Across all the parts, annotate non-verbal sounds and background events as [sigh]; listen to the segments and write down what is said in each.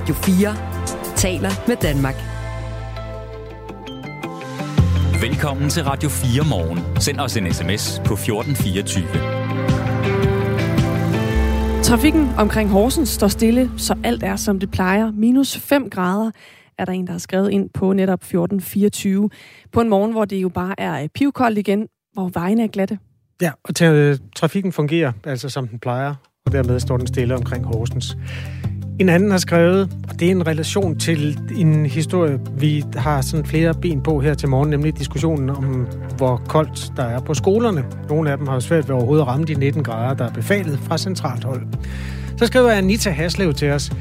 Radio 4 taler med Danmark. Velkommen til Radio 4 morgen. Send os en sms på 1424. Trafikken omkring Horsens står stille, så alt er som det plejer. Minus 5 grader er der en, der har skrevet ind på netop 1424. På en morgen, hvor det jo bare er pivkoldt igen, hvor vejene er glatte. Ja, og trafikken fungerer altså som den plejer, og dermed står den stille omkring Horsens. En anden har skrevet, og det er en relation til en historie, vi har sådan flere ben på her til morgen, nemlig diskussionen om, hvor koldt der er på skolerne. Nogle af dem har svært ved overhovedet at ramme de 19 grader, der er befalet fra centralt hold. Så skriver Anita Haslev til os,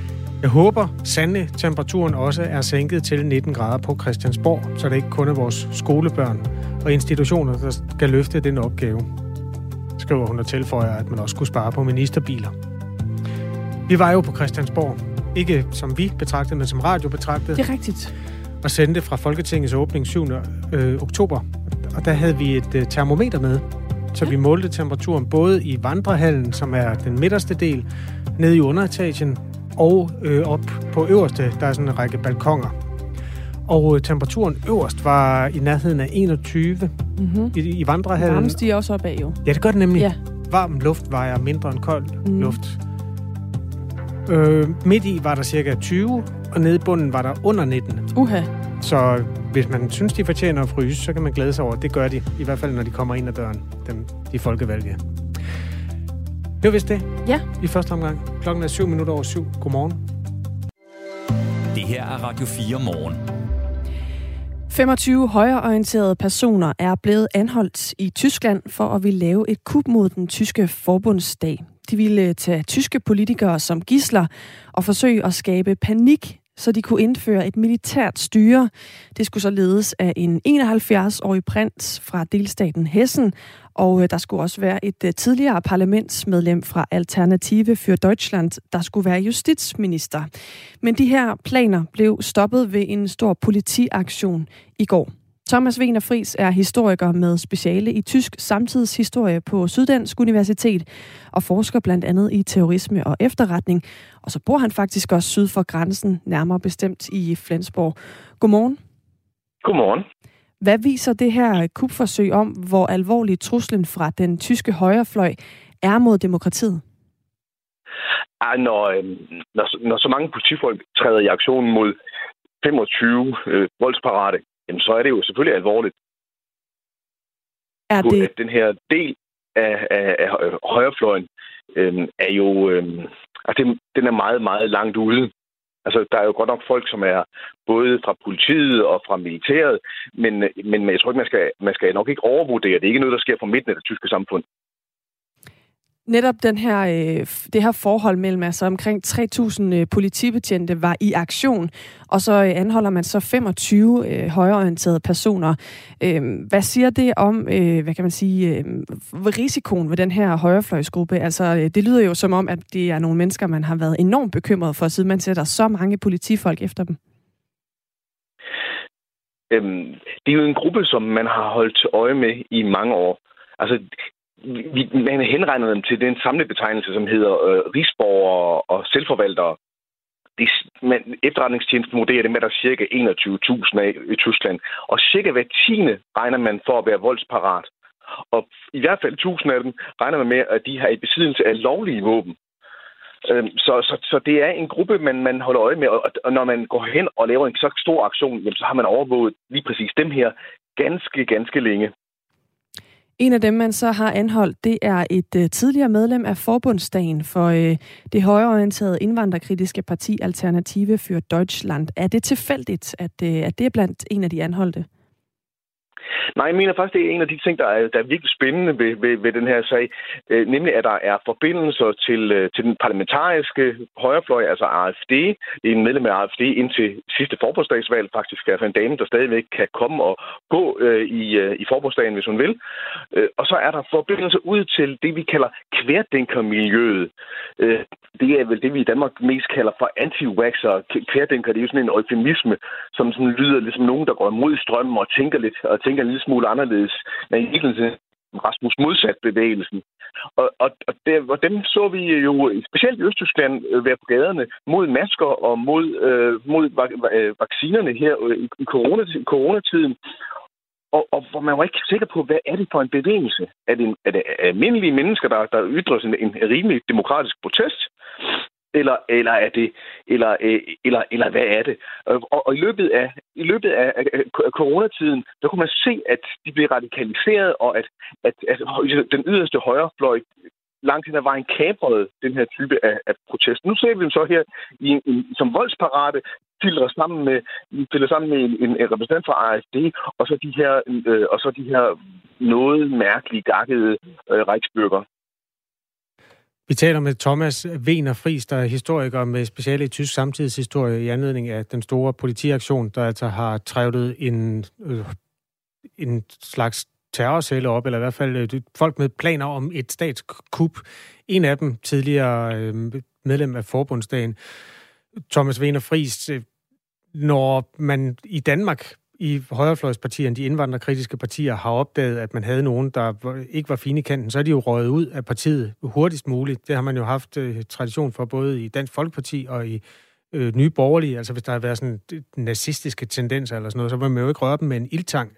jeg håber sande temperaturen også er sænket til 19 grader på Christiansborg, så det ikke kun er vores skolebørn og institutioner, der skal løfte den opgave. Skriver hun og tilføjer, at man også skulle spare på ministerbiler. Vi var jo på Christiansborg. Ikke som vi betragtede, men som radio betragtede. Det er rigtigt. Og sendte fra Folketingets åbning 7. Øh, oktober. Og der havde vi et øh, termometer med, så vi målte temperaturen både i vandrehallen, som er den midterste del, nede i underetagen, og øh, op på øverste, der er sådan en række balkonger. Og øh, temperaturen øverst var i nærheden af 21 mm-hmm. i, i vandrehallen. Varmen stiger også opad jo. Ja, det gør det nemlig. Ja. Varm luft vejer mindre end kold mm. luft. Øh, midt i var der cirka 20, og nede i bunden var der under 19. Uha. Så hvis man synes, de fortjener at fryse, så kan man glæde sig over. Det gør de, i hvert fald når de kommer ind ad døren, dem, de folkevalgte. Det var vist det. Ja. I første omgang. Klokken er 7 minutter over 7. Godmorgen. Det her er Radio 4 morgen. 25 højreorienterede personer er blevet anholdt i Tyskland for at ville lave et kup mod den tyske forbundsdag. De ville øh, tage tyske politikere som gisler og forsøge at skabe panik, så de kunne indføre et militært styre. Det skulle så ledes af en 71-årig prins fra delstaten Hessen, og øh, der skulle også være et øh, tidligere parlamentsmedlem fra Alternative für Deutschland, der skulle være justitsminister. Men de her planer blev stoppet ved en stor politiaktion i går. Thomas Wiener Fris er historiker med speciale i tysk samtidshistorie på Syddansk Universitet og forsker blandt andet i terrorisme og efterretning. Og så bor han faktisk også syd for grænsen, nærmere bestemt i Flensborg. Godmorgen. Godmorgen. Hvad viser det her kupforsøg om, hvor alvorlig truslen fra den tyske højrefløj er mod demokratiet? Ja, når, øhm, når, når så mange politifolk træder i aktion mod 25 øh, voldsparate jamen så er det jo selvfølgelig alvorligt. Er det... At den her del af, af, af højrefløjen øh, er jo... Øh, altså den er meget, meget langt ude. Altså, der er jo godt nok folk, som er både fra politiet og fra militæret, men, men jeg tror ikke, man skal, man skal nok ikke overvurdere. Det er ikke noget, der sker fra midten af det tyske samfund netop den her, øh, det her forhold mellem altså omkring 3.000 øh, politibetjente var i aktion, og så øh, anholder man så 25 øh, højreorienterede personer. Øh, hvad siger det om, øh, hvad kan man sige, øh, risikoen ved den her højrefløjsgruppe? Altså, øh, det lyder jo som om, at det er nogle mennesker, man har været enormt bekymret for, siden man sætter så mange politifolk efter dem. Øhm, det er jo en gruppe, som man har holdt øje med i mange år. Altså, vi, man henregner dem til den samlebetegnelse, som hedder øh, rigsborgere og selvforvaltere. Det, man, efterretningstjenesten vurderer dem, at der er cirka 21.000 af i Tyskland. Og cirka hver tiende regner man for at være voldsparat. Og i hvert fald 1000 af dem regner man med, at de har i besiddelse af lovlige våben. Øhm, så, så, så det er en gruppe, man, man holder øje med, og når man går hen og laver en så stor aktion, jamen, så har man overvåget lige præcis dem her ganske, ganske længe. En af dem, man så har anholdt, det er et uh, tidligere medlem af Forbundsdagen for uh, det højreorienterede indvandrerkritiske parti Alternative für Deutschland. Er det tilfældigt, at, uh, at det er blandt en af de anholdte? Nej, jeg mener faktisk, det er en af de ting, der er, der er virkelig spændende ved, ved, ved den her sag. Øh, nemlig, at der er forbindelser til, øh, til den parlamentariske højrefløj, altså AFD. En medlem af AFD indtil sidste forbundsdagsvalg faktisk er en dame, der stadigvæk kan komme og gå øh, i, øh, i forbundsdagen, hvis hun vil. Øh, og så er der forbindelser ud til det, vi kalder kværdænkermiljøet. Øh, det er vel det, vi i Danmark mest kalder for anti-waxer. Kværdænker, det er jo sådan en eufemisme, som sådan lyder ligesom nogen, der går imod strømmen og tænker lidt og tænker en lille smule anderledes. Men i virkeligheden Rasmus Modsat-bevægelsen. Og, og, og, der, og dem så vi jo specielt i Østtyskland øh, være på gaderne mod masker og mod, øh, mod øh, vaccinerne her øh, i, i coronatiden. Og, og hvor man var ikke sikker på, hvad er det for en bevægelse? Er det, en, er det almindelige mennesker, der, der ytrer en, en rimelig demokratisk protest? Eller, eller er det, eller, øh, eller, eller hvad er det? Øh, og, og i løbet af, i løbet af, af, af coronatiden, der kunne man se, at de blev radikaliseret, og at, at, at den yderste højrefløj langt hen ad vejen kabrede den her type af, af protest. Nu ser vi dem så her i en, en, som voldsparate, filter sammen med, filter sammen med en, en, en repræsentant fra AFD, og så de her, øh, og så de her noget mærkelige, gakkede øh, Reichsbürger. Vi taler med Thomas Wiener Friis, der er historiker med speciale i tysk samtidshistorie i anledning af den store politiaktion, der altså har trævlet en, øh, en slags terrorcelle op, eller i hvert fald øh, folk med planer om et statskup. En af dem tidligere øh, medlem af forbundsdagen. Thomas Wiener Friis, øh, når man i Danmark i højrefløjspartierne, de indvandrerkritiske partier, har opdaget, at man havde nogen, der ikke var fine i kanten, så er de jo røget ud af partiet hurtigst muligt. Det har man jo haft øh, tradition for både i Dansk Folkeparti og i øh, Nye Borgerlige. Altså hvis der har været sådan nazistiske tendenser eller sådan noget, så vil man jo ikke røre dem med en ildtang.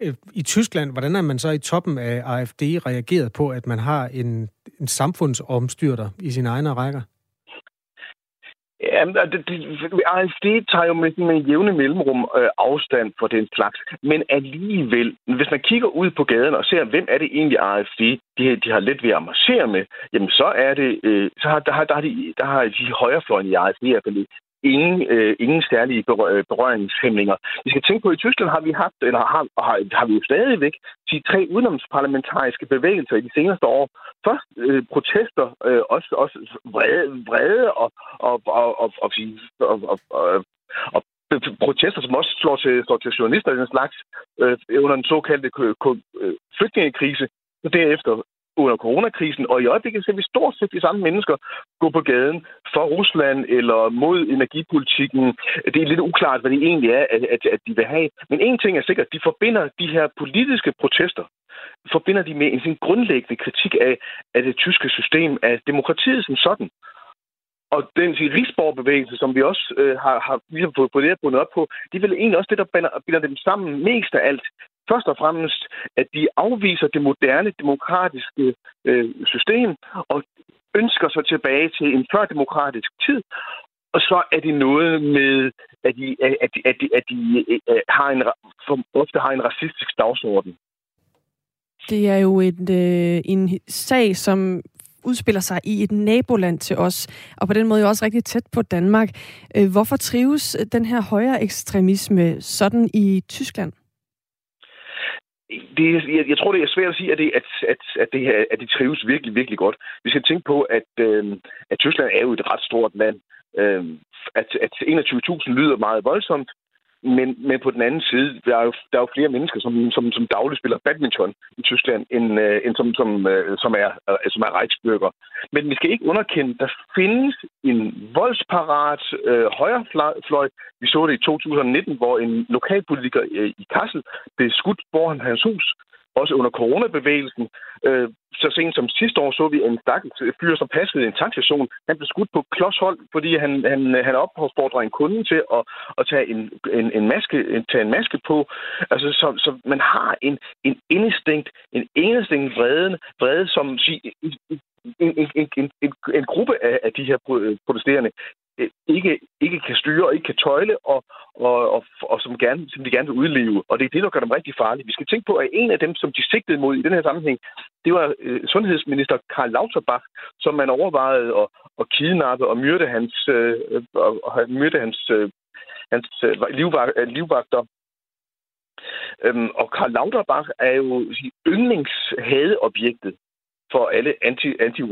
Øh, I Tyskland, hvordan er man så i toppen af AFD reageret på, at man har en, en samfundsomstyrter i sine egne rækker? Jamen, det, det, AFD tager jo med, med jævne mellemrum øh, afstand for den slags. Men alligevel, hvis man kigger ud på gaden og ser, hvem er det egentlig AFD, de, de har let ved at marchere med, jamen så er det, øh, så har, der, har, der, har de, der har de højrefløjen i AFD i hvert fald ingen, øh, ingen særlige berør, øh, berøringshæmninger. Vi skal tænke på, at i Tyskland har vi haft, eller har, har, har vi jo stadigvæk, de tre udenomsparlamentariske bevægelser i de seneste år. Først øh, protester, øh, også, også vrede, vrede og, og, og, og, og, og, og, og, og protester, som også slår til, slår til journalister i den slags, øh, under den såkaldte øh, flygtningekrise. Og derefter under coronakrisen, og i øjeblikket ser vi stort set de samme mennesker gå på gaden for Rusland eller mod energipolitikken. Det er lidt uklart, hvad det egentlig er, at, at, at de vil have. Men en ting er sikkert, de forbinder de her politiske protester forbinder de med en sin grundlæggende kritik af, af det tyske system, af demokratiet som sådan. Og den rigsborgerbevægelse, som vi også øh, har, har ligesom fået, fået det bundet op på, det er vel egentlig også det, der binder, binder dem sammen mest af alt. Først og fremmest, at de afviser det moderne demokratiske øh, system og ønsker sig tilbage til en førdemokratisk tid. Og så er det noget med, at de, at de, at de, at de har en, ofte har en racistisk dagsorden. Det er jo et, øh, en sag, som udspiller sig i et naboland til os, og på den måde jo også rigtig tæt på Danmark. Øh, hvorfor trives den her højere ekstremisme sådan i Tyskland? Det, jeg, jeg tror, det er svært at sige, at det, at, at, at, det her, at de trives virkelig, virkelig godt. Vi skal tænke på, at, øh, at Tyskland er jo et ret stort land. Øh, at, at 21.000 lyder meget voldsomt, men, men på den anden side, der er jo, der er jo flere mennesker, som, som, som dagligt spiller badminton i Tyskland, end, øh, end som, som, øh, som, er, øh, som er Reichsbürger. Men vi skal ikke underkende, der findes en voldsparat øh, højrefløj. Vi så det i 2019, hvor en lokalpolitiker øh, i Kassel blev skudt foran hans hus også under coronabevægelsen. Øh, så sent som sidste år så vi en stakkels fyr, som passede en tankstation. Han blev skudt på klodshold, fordi han, han, han opfordrer en kunde til at, at tage, en, en, en maske, en, tage en maske på. Altså, så, så man har en, en indestinkt, en instinkt vrede, vrede som en, en, en, en, en, en gruppe af, af de her protesterende Øh, ikke, ikke kan styre og ikke kan tøjle, og, og, og, og som, gerne, som de gerne vil udleve. Og det er det, der gør dem rigtig farlige. Vi skal tænke på, at en af dem, som de sigtede mod i den her sammenhæng, det var øh, sundhedsminister Karl Lauterbach, som man overvejede at, at kidnappe og myrde hans, øh, og, og myrde hans, øh, hans øh, livvag, øh, livvagter. Øhm, og Karl Lauterbach er jo yndlingshadeobjektet for alle anti anti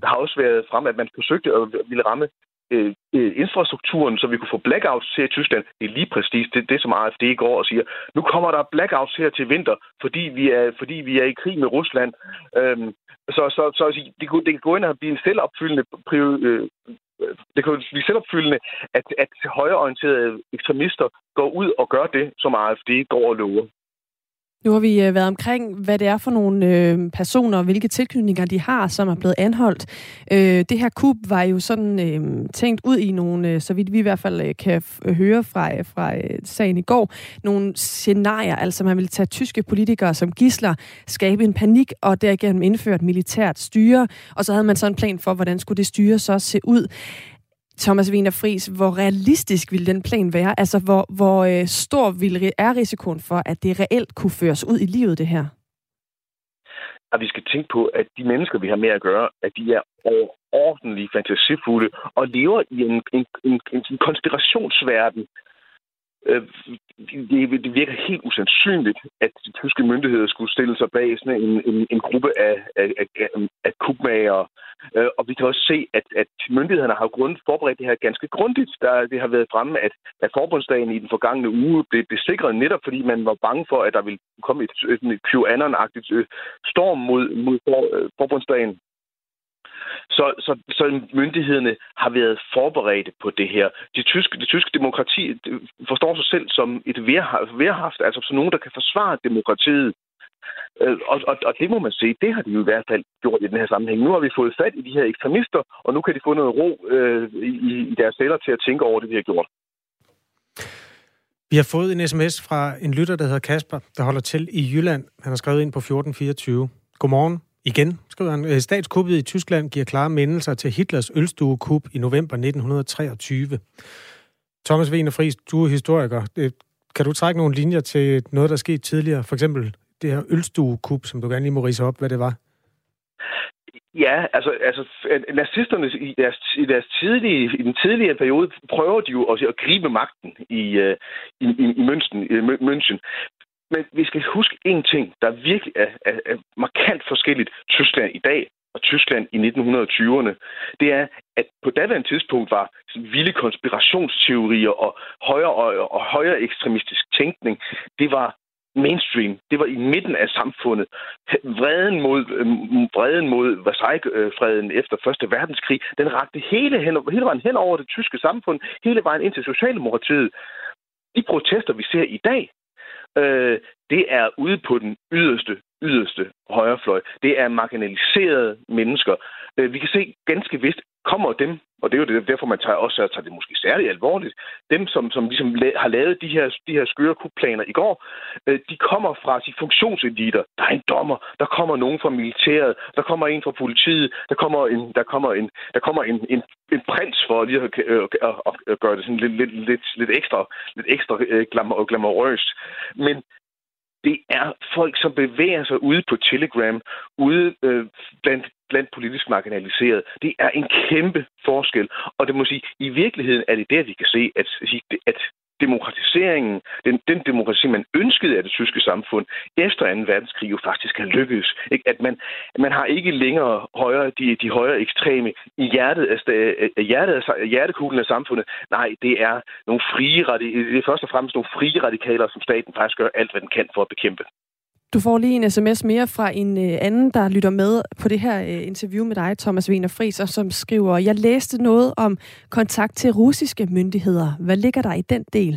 Der har også været frem, at man forsøgte at ville ramme Øh, øh, infrastrukturen, så vi kunne få blackouts til i Tyskland. Det er lige præcis det, det som AFD går og siger. Nu kommer der blackouts her til vinter, fordi vi er, fordi vi er i krig med Rusland. Øhm, så, så, så det, kunne, det kan gå ind og blive en selvopfyldende øh, det kan blive selvopfyldende, at, at højreorienterede ekstremister går ud og gør det, som AFD går og lover. Nu har vi øh, været omkring, hvad det er for nogle øh, personer, hvilke tilknytninger de har, som er blevet anholdt. Øh, det her kub var jo sådan øh, tænkt ud i nogle, øh, så vidt vi i hvert fald øh, kan høre fra, øh, fra øh, sagen i går, nogle scenarier. Altså man vil tage tyske politikere som gisler, skabe en panik og derigennem indføre et militært styre. Og så havde man så en plan for, hvordan skulle det styre så se ud. Thomas Wiener Fris, hvor realistisk vil den plan være? Altså, hvor, hvor øh, stor vil, er risikoen for, at det reelt kunne føres ud i livet, det her? At vi skal tænke på, at de mennesker, vi har med at gøre, at de er overordentligt fantasifulde og lever i en, en, en, en konspirationsverden, Øh, det, det virker helt usandsynligt, at de tyske myndigheder skulle stille sig bag sådan en, en, en gruppe af, af, af, af kubmager. Øh, og vi kan også se, at, at myndighederne har grund forberedt det her ganske grundigt. Der, det har været fremme, at, at forbundsdagen i den forgangne uge blev besikret netop, fordi man var bange for, at der ville komme et, et, et QAnon-agtigt øh, storm mod, mod for, forbundsdagen. Så, så, så myndighederne har været forberedte på det her. Det tyske, det tyske demokrati forstår sig selv som et værhaft, altså som nogen, der kan forsvare demokratiet. Øh, og, og, og det må man sige, det har de jo i hvert fald gjort i den her sammenhæng. Nu har vi fået fat i de her ekstremister, og nu kan de få noget ro øh, i, i deres celler til at tænke over det, de har gjort. Vi har fået en sms fra en lytter, der hedder Kasper, der holder til i Jylland. Han har skrevet ind på 1424. Godmorgen. Igen, skriver han, øh, statskuppet i Tyskland giver klare mindelser til Hitlers ølstuekup i november 1923. Thomas Wiener Friis, du er historiker. Kan du trække nogle linjer til noget, der skete tidligere? For eksempel det her ølstuekup, som du gerne lige må rise op, hvad det var? Ja, altså, altså øh, nazisterne i deres, i deres tidlige, i den tidlige periode prøver de jo også at gribe magten i, øh, i, i, i München, i München. Men vi skal huske en ting, der virkelig er, er, er markant forskelligt Tyskland i dag og Tyskland i 1920'erne. Det er, at på daværende tidspunkt var vilde konspirationsteorier og højere, og, og højere ekstremistisk tænkning, det var mainstream. Det var i midten af samfundet. Vreden mod, øh, vreden mod Versailles-freden efter Første Verdenskrig, den rakte hele, hen, hele vejen hen over det tyske samfund, hele vejen ind til Socialdemokratiet. De protester, vi ser i dag, øh, det er ude på den yderste, yderste højrefløj. Det er marginaliserede mennesker. Øh, vi kan se ganske vist, kommer dem, og det er jo derfor, man tager også tager det måske særligt alvorligt, dem, som, som ligesom har lavet de her, de her skøre kupplaner i går, øh, de kommer fra de funktionseliter. Der er en dommer, der kommer nogen fra militæret, der kommer en fra politiet, der kommer en, der kommer en, der kommer en, en, en prins for lige at, øh, at, at, at gøre det sådan lidt, lidt, lidt, lidt ekstra, lidt ekstra glamorøst. Men det er folk, som bevæger sig ude på Telegram, ude øh, blandt, blandt politisk marginaliseret. Det er en kæmpe forskel. Og det må sige, i virkeligheden er det der, vi kan se, at, at demokratiseringen, den, den demokrati, man ønskede af det tyske samfund efter 2. verdenskrig jo faktisk har lykkedes. Ikke? At man, man har ikke længere højere, de, de højere ekstreme i hjertet af, hjertet af, hjertekuglen af samfundet. Nej, det er nogle frie det er først og fremmest nogle frie radikaler, som staten faktisk gør alt, hvad den kan for at bekæmpe. Du får lige en sms mere fra en øh, anden, der lytter med på det her øh, interview med dig, Thomas Wiener Friis, som skriver, jeg læste noget om kontakt til russiske myndigheder. Hvad ligger der i den del?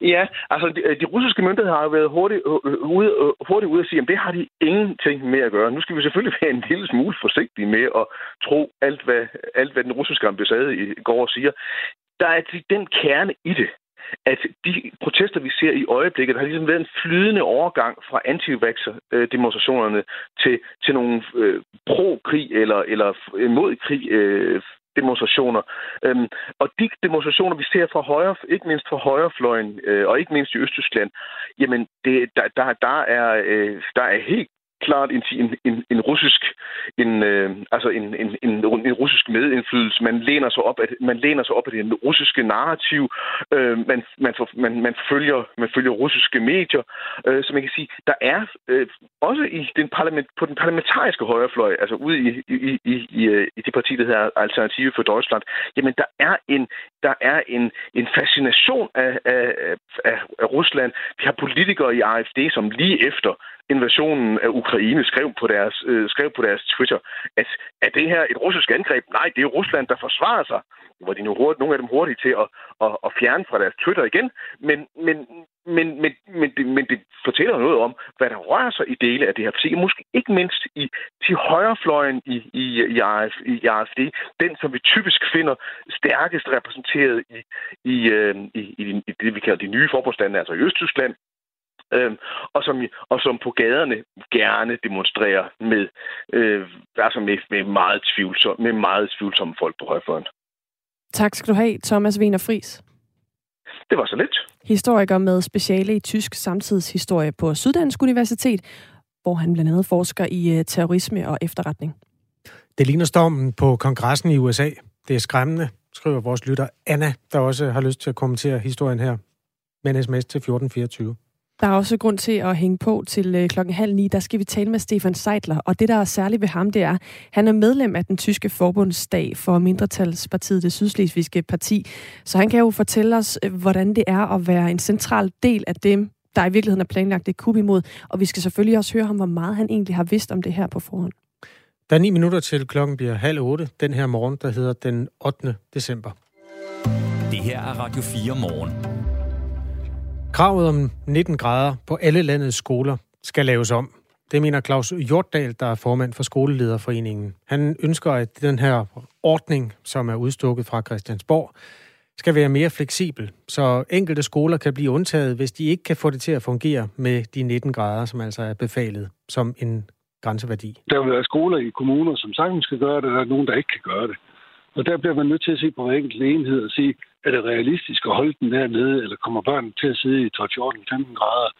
Ja, altså de, øh, de russiske myndigheder har jo været hurtigt øh, øh, ude, hurtigt ude at sige, at det har de ingenting med at gøre. Nu skal vi selvfølgelig være en lille smule forsigtige med at tro alt, hvad, alt, hvad den russiske ambassade i går siger. Der er den kerne i det, at de protester, vi ser i øjeblikket, har ligesom været en flydende overgang fra anti demonstrationerne til, til nogle øh, pro-krig eller, eller mod krig øh, demonstrationer. Øhm, og de demonstrationer, vi ser fra højre, ikke mindst fra højrefløjen, øh, og ikke mindst i Østtyskland, jamen det, der, der, der, er, øh, der er helt klart en, en, en, en russisk en, øh, altså en, en, en, en russisk medindflydelse. Man læner sig op at man læner sig op af det russiske narrativ. Øh, man, man, for, man, man, følger, man følger russiske medier. Øh, så man kan sige, der er øh, også i den parlament, på den parlamentariske højrefløj, altså ude i, i, i, i, i øh, det parti, der hedder Alternative for Deutschland, jamen der er en, der er en, en fascination af, af, af, af Rusland. Vi har politikere i AFD, som lige efter invasionen af Ukraine, skrev på deres, øh, skrev på deres Twitter, at er det her et russisk angreb? Nej, det er Rusland, der forsvarer sig. Hvor de nu hurtigt, nogle af dem hurtigt til at, at, at fjerne fra deres Twitter igen. Men, men, men, men, men, det, men det fortæller noget om, hvad der rører sig i dele af det her parti. Måske ikke mindst i til højrefløjen i, i, i, RF, i RFD. Den, som vi typisk finder stærkest repræsenteret i, i, øh, i, i, i det, vi kalder de nye forbundslande, altså i Østtyskland, Øhm, og, som, og som på gaderne gerne demonstrerer med, øh, altså med, med, meget tvivlsom, med meget tvivlsomme folk på højfløjen. Tak skal du have, Thomas Wiener Fris. Det var så lidt. Historiker med speciale i tysk samtidshistorie på Syddansk Universitet, hvor han blandt andet forsker i uh, terrorisme og efterretning. Det ligner stormen på kongressen i USA. Det er skræmmende, skriver vores lytter Anna, der også har lyst til at kommentere historien her med en sms til 1424. Der er også grund til at hænge på til øh, klokken halv ni. Der skal vi tale med Stefan Seidler, og det, der er særligt ved ham, det er, han er medlem af den tyske forbundsdag for mindretalspartiet, det sydslesvigske parti. Så han kan jo fortælle os, øh, hvordan det er at være en central del af dem, der i virkeligheden er planlagt et kub imod. Og vi skal selvfølgelig også høre ham, hvor meget han egentlig har vidst om det her på forhånd. Der er ni minutter til klokken bliver halv otte den her morgen, der hedder den 8. december. Det her er Radio 4 morgen. Kravet om 19 grader på alle landets skoler skal laves om. Det mener Claus Hjortdal, der er formand for Skolelederforeningen. Han ønsker, at den her ordning, som er udstukket fra Christiansborg, skal være mere fleksibel, så enkelte skoler kan blive undtaget, hvis de ikke kan få det til at fungere med de 19 grader, som altså er befalet som en grænseværdi. Der vil være skoler i kommuner, som sagtens skal gøre det, og der er nogen, der ikke kan gøre det. Og der bliver man nødt til at se på hver enkelt enhed og sige, er det realistisk at holde den dernede, eller kommer børnene til at sidde i 12, 14, 15 grader?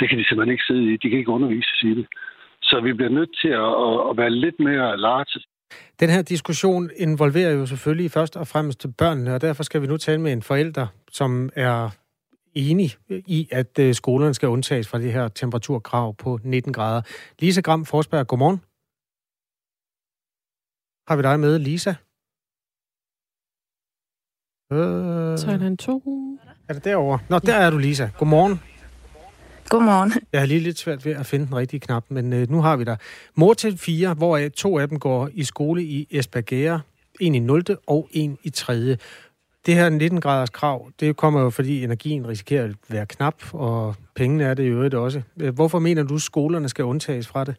Det kan de simpelthen ikke sidde i. De kan ikke undervises i det. Så vi bliver nødt til at, at være lidt mere large. Den her diskussion involverer jo selvfølgelig først og fremmest børnene, og derfor skal vi nu tale med en forælder, som er enig i, at øh, skolerne skal undtages fra det her temperaturkrav på 19 grader. Lisa Gram Forsberg, godmorgen. Har vi dig med, Lisa? Øh... Thailand 2. Er det derovre? Nå, der er du, Lisa. Godmorgen. Godmorgen. Jeg har lige lidt svært ved at finde den rigtige knap, men øh, nu har vi der. Mor til fire, hvor to af dem går i skole i Esbjergære. En i 0. og en i 3. Det her 19 graders krav, det kommer jo, fordi energien risikerer at være knap, og pengene er det jo øvrigt også. Hvorfor mener du, at skolerne skal undtages fra det?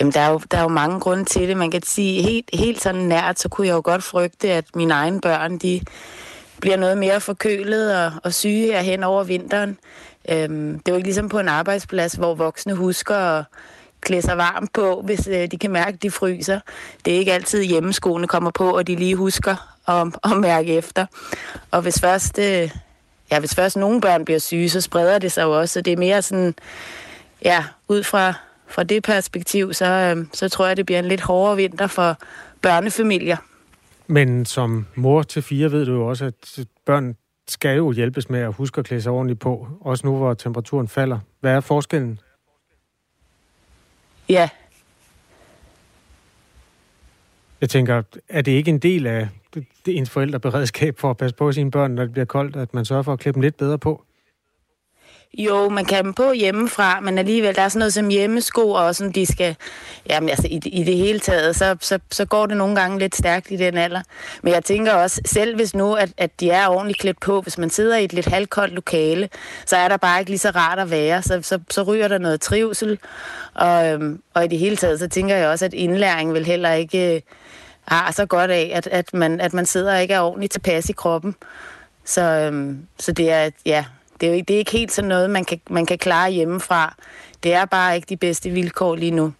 Jamen, der er, jo, der er jo mange grunde til det. Man kan sige, helt, helt sådan nært, så kunne jeg jo godt frygte, at mine egne børn, de bliver noget mere forkølet og, og syge her hen over vinteren. Øhm, det er jo ikke ligesom på en arbejdsplads, hvor voksne husker at klæde sig varmt på, hvis øh, de kan mærke, at de fryser. Det er ikke altid hjemmeskoene kommer på, og de lige husker at, [laughs] at mærke efter. Og hvis først, øh, ja, hvis først nogle børn bliver syge, så spreder det sig jo også. Så det er mere sådan, ja, ud fra fra det perspektiv, så, øh, så tror jeg, det bliver en lidt hårdere vinter for børnefamilier. Men som mor til fire ved du jo også, at børn skal jo hjælpes med at huske at klæde sig ordentligt på, også nu hvor temperaturen falder. Hvad er forskellen? Ja. Jeg tænker, er det ikke en del af ens forældreberedskab for at passe på sine børn, når det bliver koldt, at man sørger for at klæde dem lidt bedre på? Jo, man kan dem på hjemmefra, men alligevel, der er sådan noget som hjemmesko, og som de skal, jamen altså i, i det hele taget, så, så, så går det nogle gange lidt stærkt i den alder. Men jeg tænker også, selv hvis nu, at, at de er ordentligt klædt på, hvis man sidder i et lidt halvkoldt lokale, så er der bare ikke lige så rart at være, så, så, så ryger der noget trivsel, og, øhm, og i det hele taget, så tænker jeg også, at indlæring vil heller ikke øh, har så godt af, at, at, man, at man sidder og ikke er ordentligt tilpas i kroppen. Så, øhm, så det er, ja, det er, jo ikke, det er ikke helt sådan noget, man kan, man kan klare hjemmefra. Det er bare ikke de bedste vilkår lige nu.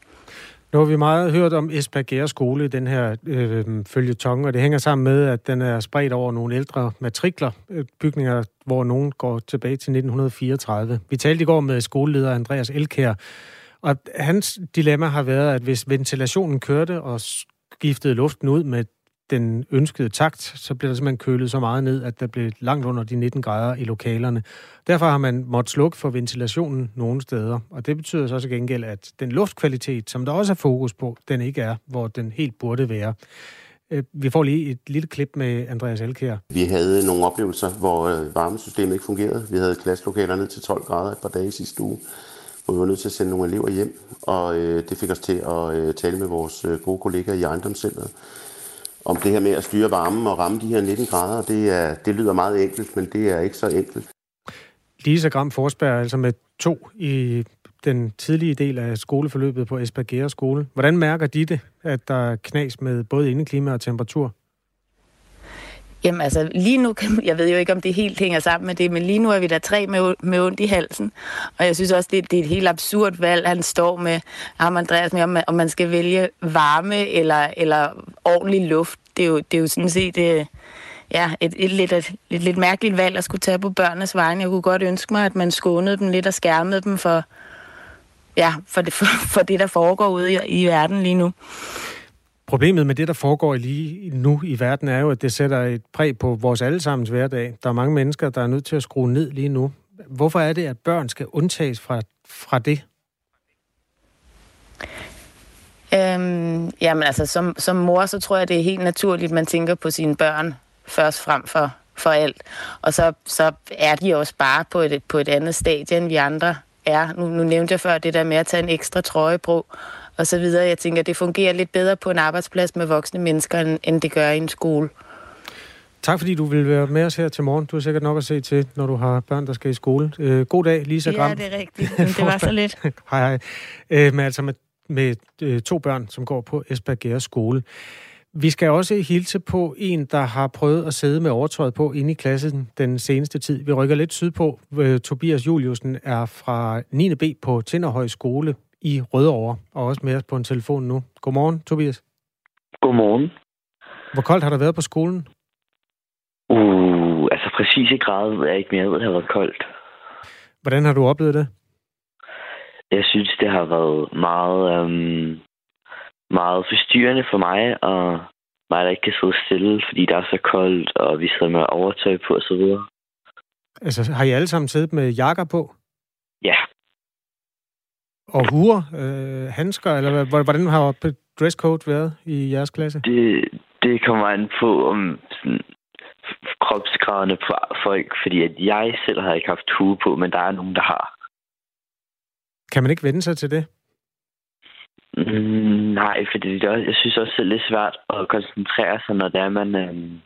Nu har vi meget hørt om Esbjerg skole i den her øh, følgetong, og det hænger sammen med, at den er spredt over nogle ældre matrikler, øh, bygninger, hvor nogen går tilbage til 1934. Vi talte i går med skoleleder Andreas Elkær, og hans dilemma har været, at hvis ventilationen kørte og skiftede luften ud med den ønskede takt, så bliver der simpelthen kølet så meget ned, at der blev langt under de 19 grader i lokalerne. Derfor har man måttet slukke for ventilationen nogle steder, og det betyder så også gengæld, at den luftkvalitet, som der også er fokus på, den ikke er, hvor den helt burde være. Øh, vi får lige et lille klip med Andreas Elkær. Vi havde nogle oplevelser, hvor øh, varmesystemet ikke fungerede. Vi havde klasselokalerne til 12 grader et par dage sidste uge. hvor vi var nødt til at sende nogle elever hjem, og øh, det fik os til at tale med vores gode kollegaer i ejendomscenteret om det her med at styre varmen og ramme de her 19 grader. Det, er, det lyder meget enkelt, men det er ikke så enkelt. Lisa Gram Forsberg, altså med to i den tidlige del af skoleforløbet på Esbjerg skole. Hvordan mærker de det, at der er knas med både indeklima og temperatur? Jamen altså, lige nu, kan, jeg ved jo ikke, om det helt hænger sammen med det, men lige nu er vi der tre med, med ondt i halsen. Og jeg synes også, det, det er et helt absurd valg, han står med, ham Andreas, med, om, om man skal vælge varme eller, eller ordentlig luft. Det er jo, det er jo sådan set det, ja, et, et, lidt, et, et lidt mærkeligt valg at skulle tage på børnenes vegne. Jeg kunne godt ønske mig, at man skånede dem lidt og skærmede dem for, ja, for, det, for, for det, der foregår ude i, i verden lige nu. Problemet med det, der foregår lige nu i verden, er jo, at det sætter et præg på vores allesammens hverdag. Der er mange mennesker, der er nødt til at skrue ned lige nu. Hvorfor er det, at børn skal undtages fra, fra det? Øhm, jamen altså, som, som mor, så tror jeg, det er helt naturligt, man tænker på sine børn først frem for, for alt. Og så, så er de også bare på et, på et andet stadie, end vi andre er. Nu, nu nævnte jeg før det der med at tage en ekstra trøje på, og så videre. Jeg tænker, det fungerer lidt bedre på en arbejdsplads med voksne mennesker, end det gør i en skole. Tak fordi du vil være med os her til morgen. Du har sikkert nok at se til, når du har børn, der skal i skole. Øh, god dag, Lisa Gram. Ja, det er rigtigt. Men det var så lidt. [laughs] hej, hej. Øh, men altså med, med øh, to børn, som går på Esbjerg skole. Vi skal også hilse på en, der har prøvet at sidde med overtøjet på inde i klassen den seneste tid. Vi rykker lidt sydpå. Øh, Tobias Juliusen er fra 9. B på Tinderhøj skole i Rødovre, og også med os på en telefon nu. Godmorgen, Tobias. Godmorgen. Hvor koldt har der været på skolen? Uh, altså præcis i grad er jeg ikke mere, det har været koldt. Hvordan har du oplevet det? Jeg synes, det har været meget, øhm, meget forstyrrende for mig, og mig, der ikke kan sidde stille, fordi det er så koldt, og vi sidder med overtøj på osv. Altså, har I alle sammen siddet med jakker på? Ja. Og huer, øh, handsker, eller hvordan har dresscode været i jeres klasse? Det, det kommer an på, om sådan, kropsgraderne på folk, fordi at jeg selv har ikke haft hue på, men der er nogen, der har. Kan man ikke vende sig til det? Mm, nej, fordi det er, jeg synes også, det er lidt svært at koncentrere sig, når det er, man, øhm,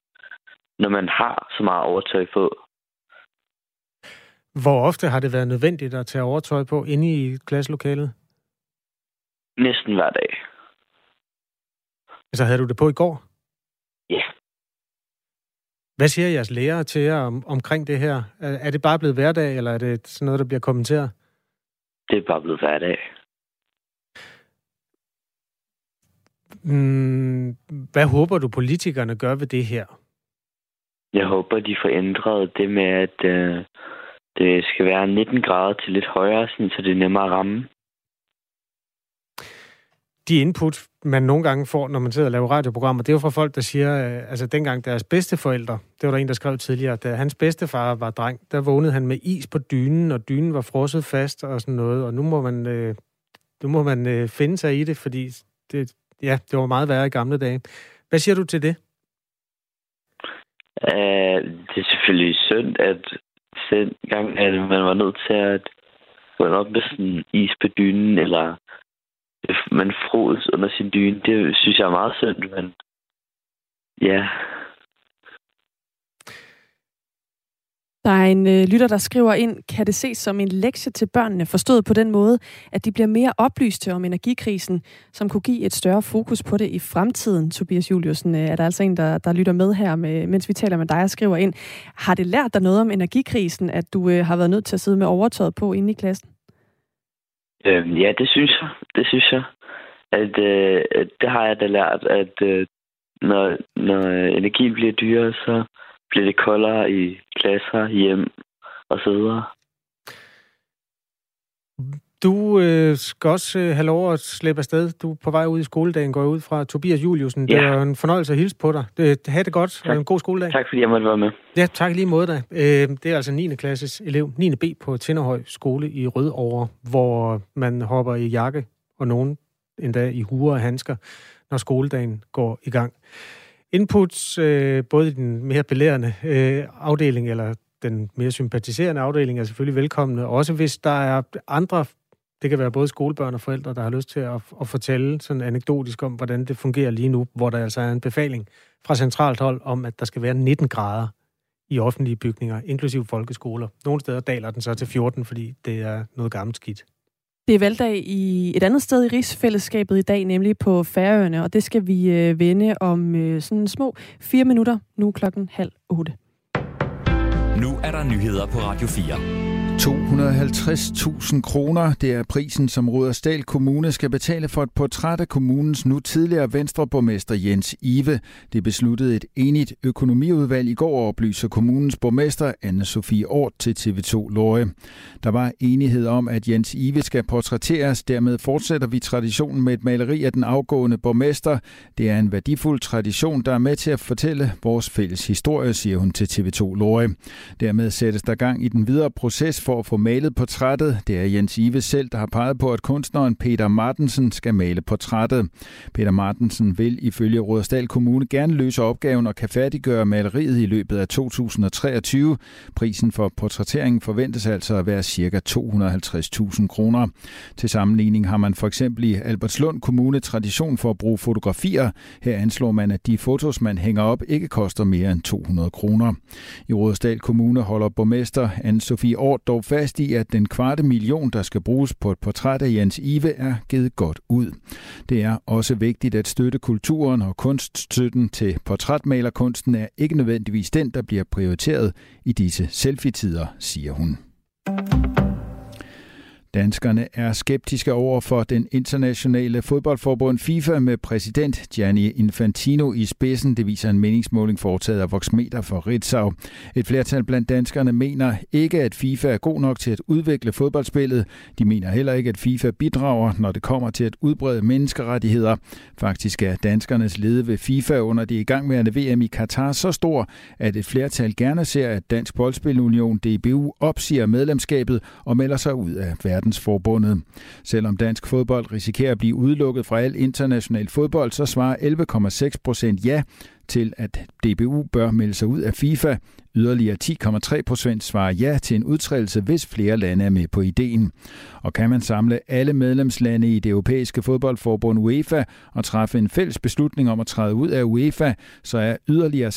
når man har så meget overtøj på. Hvor ofte har det været nødvendigt at tage overtøj på inde i klasselokalet? Næsten hver dag. Altså havde du det på i går? Ja. Hvad siger jeres lærere til jer om, omkring det her? Er, er det bare blevet hverdag, eller er det sådan noget, der bliver kommenteret? Det er bare blevet hverdag. Mm, hvad håber du, politikerne gør ved det her? Jeg håber, de får ændret det med, at øh, det skal være 19 grader til lidt højere, sådan, så det er nemmere at ramme. De input, man nogle gange får, når man sidder og laver radioprogrammer, det er jo fra folk, der siger, øh, altså dengang deres bedsteforældre, det var der en, der skrev tidligere, da hans bedstefar var dreng, der vågnede han med is på dynen, og dynen var frosset fast og sådan noget, og nu må man, øh, nu må man øh, finde sig i det, fordi det, ja, det var meget værre i gamle dage. Hvad siger du til det? Uh, det er selvfølgelig synd, at gang, at man var nødt til at gå op med sådan is på dynen, eller man frodes under sin dyne. Det synes jeg er meget synd, men ja, Der er en øh, lytter, der skriver ind, kan det ses som en lektie til børnene, forstået på den måde, at de bliver mere oplyste om energikrisen, som kunne give et større fokus på det i fremtiden. Tobias Juliusen øh, er der altså en, der, der lytter med her, med, mens vi taler med dig og skriver ind. Har det lært dig noget om energikrisen, at du øh, har været nødt til at sidde med overtøjet på inde i klassen? Øhm, ja, det synes jeg. Det synes jeg. At, øh, det har jeg da lært, at øh, når, når energien bliver dyrere, så bliver det koldere i klasser, hjem og så videre. Du øh, skal også øh, have lov at slippe afsted. Du er på vej ud i skoledagen, går ud fra Tobias Juliusen. Ja. Det er en fornøjelse at hilse på dig. Det, ha' det godt, tak. og en god skoledag. Tak fordi jeg måtte være med. Ja, tak lige mod dig. Øh, det er altså 9. klasses elev, 9. B på Tinderhøj skole i Rødovre, hvor man hopper i jakke, og nogen endda i huer og handsker, når skoledagen går i gang. Inputs, øh, både i den mere belærende øh, afdeling, eller den mere sympatiserende afdeling, er selvfølgelig velkomne. Også hvis der er andre Det kan være både skolebørn og forældre, der har lyst til at, at fortælle sådan anekdotisk om, hvordan det fungerer lige nu, hvor der altså er en befaling fra centralt hold om, at der skal være 19 grader i offentlige bygninger, inklusive folkeskoler. Nogle steder daler den så til 14, fordi det er noget gammelt skidt. Det er valgdag i et andet sted i rigsfællesskabet i dag, nemlig på Færøerne, og det skal vi øh, vende om øh, sådan små fire minutter, nu klokken halv otte. Nu er der nyheder på Radio 4. 250.000 kroner, det er prisen, som Rudersdal Kommune skal betale for et portræt af kommunens nu tidligere venstreborgmester Jens Ive. Det besluttede et enigt økonomiudvalg i går, oplyser kommunens borgmester Anne-Sophie Ort til TV2 Løje. Der var enighed om, at Jens Ive skal portrætteres. Dermed fortsætter vi traditionen med et maleri af den afgående borgmester. Det er en værdifuld tradition, der er med til at fortælle vores fælles historie, siger hun til TV2 Løje. Dermed sættes der gang i den videre proces for at få malet portrættet. Det er Jens Ive selv, der har peget på, at kunstneren Peter Martensen skal male portrættet. Peter Martensen vil ifølge Rådersdal Kommune gerne løse opgaven og kan færdiggøre maleriet i løbet af 2023. Prisen for portrætteringen forventes altså at være ca. 250.000 kroner. Til sammenligning har man for eksempel i Albertslund Kommune tradition for at bruge fotografier. Her anslår man, at de fotos, man hænger op, ikke koster mere end 200 kroner. I Rådersdal Kommune holder borgmester Anne-Sophie Ort dog fast i, at den kvarte million, der skal bruges på et portræt af Jens Ive, er givet godt ud. Det er også vigtigt at støtte kulturen og kunststøtten til portrætmalerkunsten er ikke nødvendigvis den, der bliver prioriteret i disse selfie-tider, siger hun. Danskerne er skeptiske over for den internationale fodboldforbund FIFA med præsident Gianni Infantino i spidsen. Det viser en meningsmåling foretaget af Voxmeter for Ritzau. Et flertal blandt danskerne mener ikke, at FIFA er god nok til at udvikle fodboldspillet. De mener heller ikke, at FIFA bidrager, når det kommer til at udbrede menneskerettigheder. Faktisk er danskernes lede ved FIFA under det igangværende VM i Katar så stor, at et flertal gerne ser, at Dansk Boldspilunion DBU opsiger medlemskabet og melder sig ud af verden verdensforbundet. Selvom dansk fodbold risikerer at blive udelukket fra al international fodbold, så svarer 11,6 procent ja til, at DBU bør melde sig ud af FIFA. Yderligere 10,3 procent svarer ja til en udtrædelse, hvis flere lande er med på ideen. Og kan man samle alle medlemslande i det europæiske fodboldforbund UEFA og træffe en fælles beslutning om at træde ud af UEFA, så er yderligere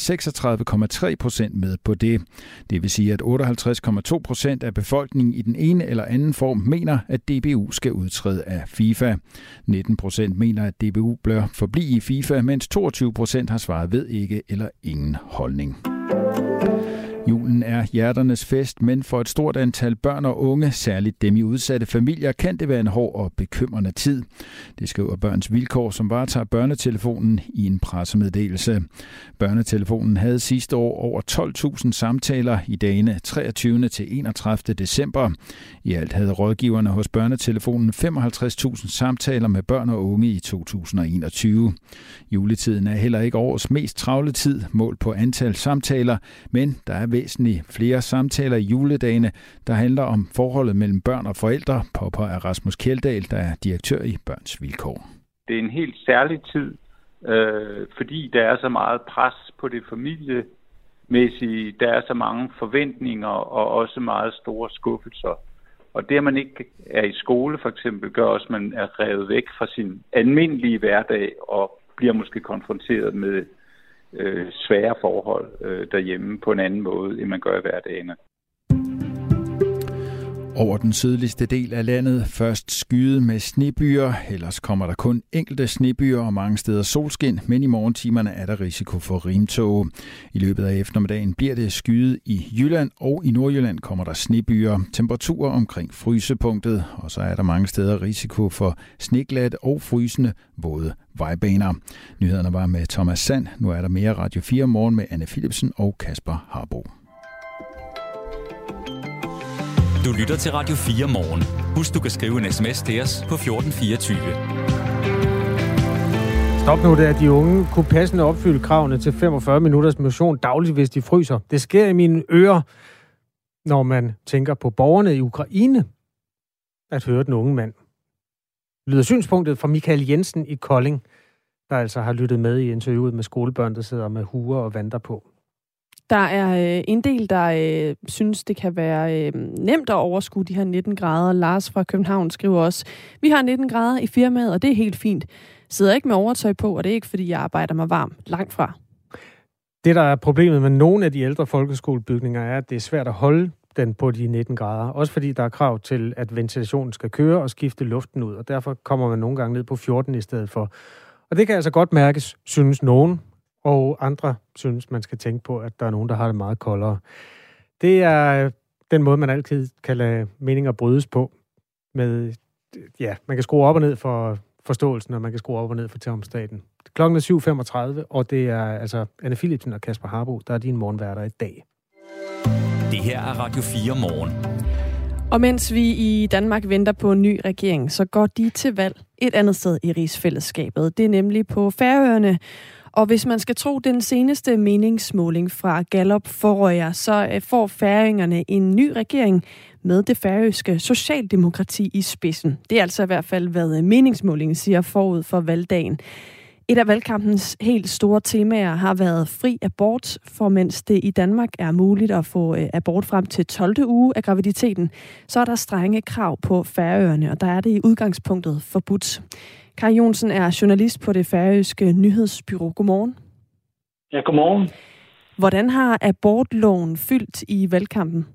36,3 procent med på det. Det vil sige, at 58,2 procent af befolkningen i den ene eller anden form mener, at DBU skal udtræde af FIFA. 19 procent mener, at DBU bør forblive i FIFA, mens 22 procent har svaret ved ikke eller ingen holdning. Julen er hjerternes fest, men for et stort antal børn og unge, særligt dem i udsatte familier, kan det være en hård og bekymrende tid. Det skriver Børns Vilkår, som varetager børnetelefonen i en pressemeddelelse. Børnetelefonen havde sidste år over 12.000 samtaler i dagene 23. til 31. december. I alt havde rådgiverne hos børnetelefonen 55.000 samtaler med børn og unge i 2021. Juletiden er heller ikke årets mest travle tid, målt på antal samtaler, men der er væsentligt flere samtaler i juledagene, der handler om forholdet mellem børn og forældre, påpeger Rasmus Kjeldahl, der er direktør i Børns Vilkår. Det er en helt særlig tid, øh, fordi der er så meget pres på det familiemæssige, der er så mange forventninger og også meget store skuffelser. Og det, at man ikke er i skole for eksempel, gør også, at man er revet væk fra sin almindelige hverdag og bliver måske konfronteret med øh, svære forhold øh, derhjemme på en anden måde, end man gør i hverdagen. Over den sydligste del af landet først skyde med snebyer, ellers kommer der kun enkelte snebyer og mange steder solskin, men i morgentimerne er der risiko for rimtog. I løbet af eftermiddagen bliver det skyde i Jylland, og i Nordjylland kommer der snebyer. Temperaturer omkring frysepunktet, og så er der mange steder risiko for sneglat og frysende våde vejbaner. Nyhederne var med Thomas Sand. Nu er der mere Radio 4 morgen med Anne Philipsen og Kasper Harbo. Du lytter til Radio 4 morgen. Husk, du kan skrive en sms til os på 1424. Stop nu det, at de unge kunne passende opfylde kravene til 45 minutters motion dagligt, hvis de fryser. Det sker i mine ører, når man tænker på borgerne i Ukraine, at høre den unge mand. Lyder synspunktet fra Michael Jensen i Kolding, der altså har lyttet med i interviewet med skolebørn, der sidder med huer og vanter på. Der er øh, en del, der øh, synes, det kan være øh, nemt at overskue de her 19 grader. Lars fra København skriver også, vi har 19 grader i firmaet, og det er helt fint. Sidder ikke med overtøj på, og det er ikke, fordi jeg arbejder mig varm. Langt fra. Det, der er problemet med nogle af de ældre folkeskolebygninger, er, at det er svært at holde den på de 19 grader. Også fordi der er krav til, at ventilationen skal køre og skifte luften ud, og derfor kommer man nogle gange ned på 14 i stedet for. Og det kan altså godt mærkes, synes nogen, og andre synes, man skal tænke på, at der er nogen, der har det meget koldere. Det er den måde, man altid kan lade meninger brydes på. Med, ja, man kan skrue op og ned for forståelsen, og man kan skrue op og ned for termostaten. Klokken er 7.35, og det er altså Anne Philipsen og Kasper Harbo, der er din morgenværter i dag. Det her er Radio 4 morgen. Og mens vi i Danmark venter på en ny regering, så går de til valg et andet sted i rigsfællesskabet. Det er nemlig på Færøerne. Og hvis man skal tro den seneste meningsmåling fra Gallup forrøjer, så øh, får færingerne en ny regering med det færøske socialdemokrati i spidsen. Det er altså i hvert fald, hvad øh, meningsmålingen siger forud for valgdagen. Et af valgkampens helt store temaer har været fri abort, for mens det i Danmark er muligt at få øh, abort frem til 12. uge af graviditeten, så er der strenge krav på Færøerne, og der er det i udgangspunktet forbudt. Kai Jonsen er journalist på det færøske nyhedsbyrå. Godmorgen. Ja, godmorgen. Hvordan har abortloven fyldt i valgkampen?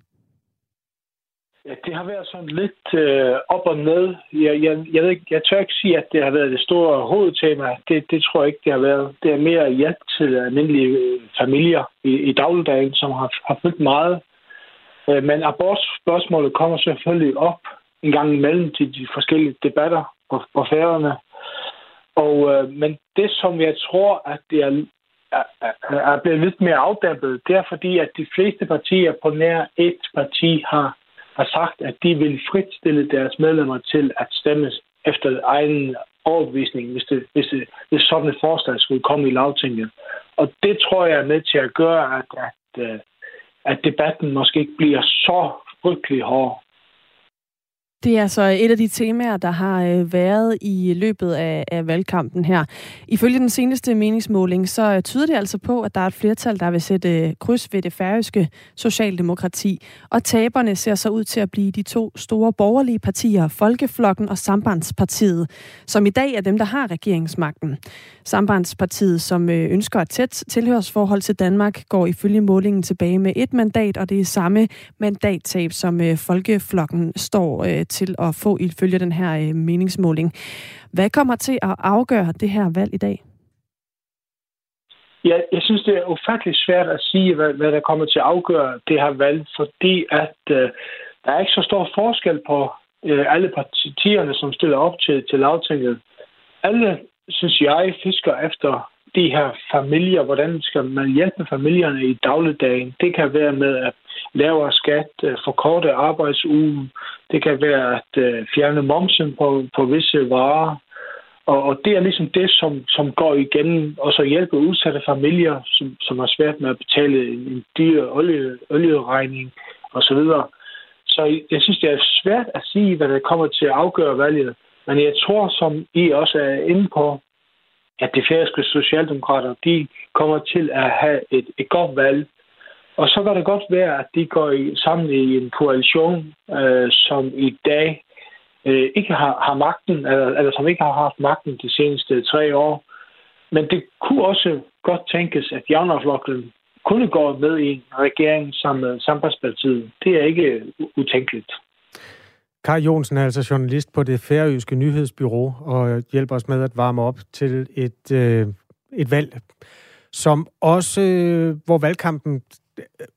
Ja, det har været sådan lidt øh, op og ned. Jeg, jeg, jeg, ved ikke, jeg tør ikke sige, at det har været det store hovedtema. Det, det tror jeg ikke, det har været. Det er mere hjælp til almindelige øh, familier i, i dagligdagen, som har, har fyldt meget. Øh, men abortspørgsmålet kommer selvfølgelig op en gang imellem til de forskellige debatter på, på færgerne. Og, øh, men det, som jeg tror, at det er, er, er blevet lidt mere afdæmpet, det er fordi, at de fleste partier på nær et parti har har sagt, at de vil fritstille deres medlemmer til at stemme efter egen overbevisning, hvis, det, hvis, det, hvis sådan et forslag skulle komme i lavtinget. Og det tror jeg er med til at gøre, at, at, øh, at debatten måske ikke bliver så frygtelig hård. Det er så et af de temaer, der har øh, været i løbet af, af valgkampen her. Ifølge den seneste meningsmåling, så øh, tyder det altså på, at der er et flertal, der vil sætte øh, kryds ved det færøske socialdemokrati. Og taberne ser så ud til at blive de to store borgerlige partier, Folkeflokken og Sambandspartiet, som i dag er dem, der har regeringsmagten. Sambandspartiet, som ønsker et tæt tilhørsforhold til Danmark, går ifølge målingen tilbage med et mandat, og det er samme mandattab, som Folkeflokken står til at få ifølge den her øh, meningsmåling. Hvad kommer til at afgøre det her valg i dag? Ja, jeg synes, det er ufatteligt svært at sige, hvad, hvad der kommer til at afgøre det her valg, fordi at øh, der er ikke så stor forskel på øh, alle partierne, som stiller op til, til lavtinget. Alle, synes jeg, fisker efter de her familier. Hvordan skal man hjælpe familierne i dagligdagen? Det kan være med at lavere skat, øh, forkorte arbejdsugen. Det kan være at øh, fjerne momsen på, på visse varer. Og, og det er ligesom det, som, som går igen, og så hjælpe udsatte familier, som, som har svært med at betale en dyr olie, olieregning osv. Så, så jeg synes, det er svært at sige, hvad der kommer til at afgøre valget. Men jeg tror, som I også er inde på, at de færøske socialdemokrater, de kommer til at have et, et godt valg. Og så kan det godt være, at de går i, sammen i en koalition, øh, som i dag øh, ikke har, har magten, eller, eller som ikke har haft magten de seneste tre år. Men det kunne også godt tænkes, at Javnerflokken kunne gå med i en regering sammen med Sambandspartiet. Det er ikke utænkeligt. Kai Jonsen er altså journalist på det færøske nyhedsbyrå og hjælper os med at varme op til et, øh, et valg, som også, øh, hvor valgkampen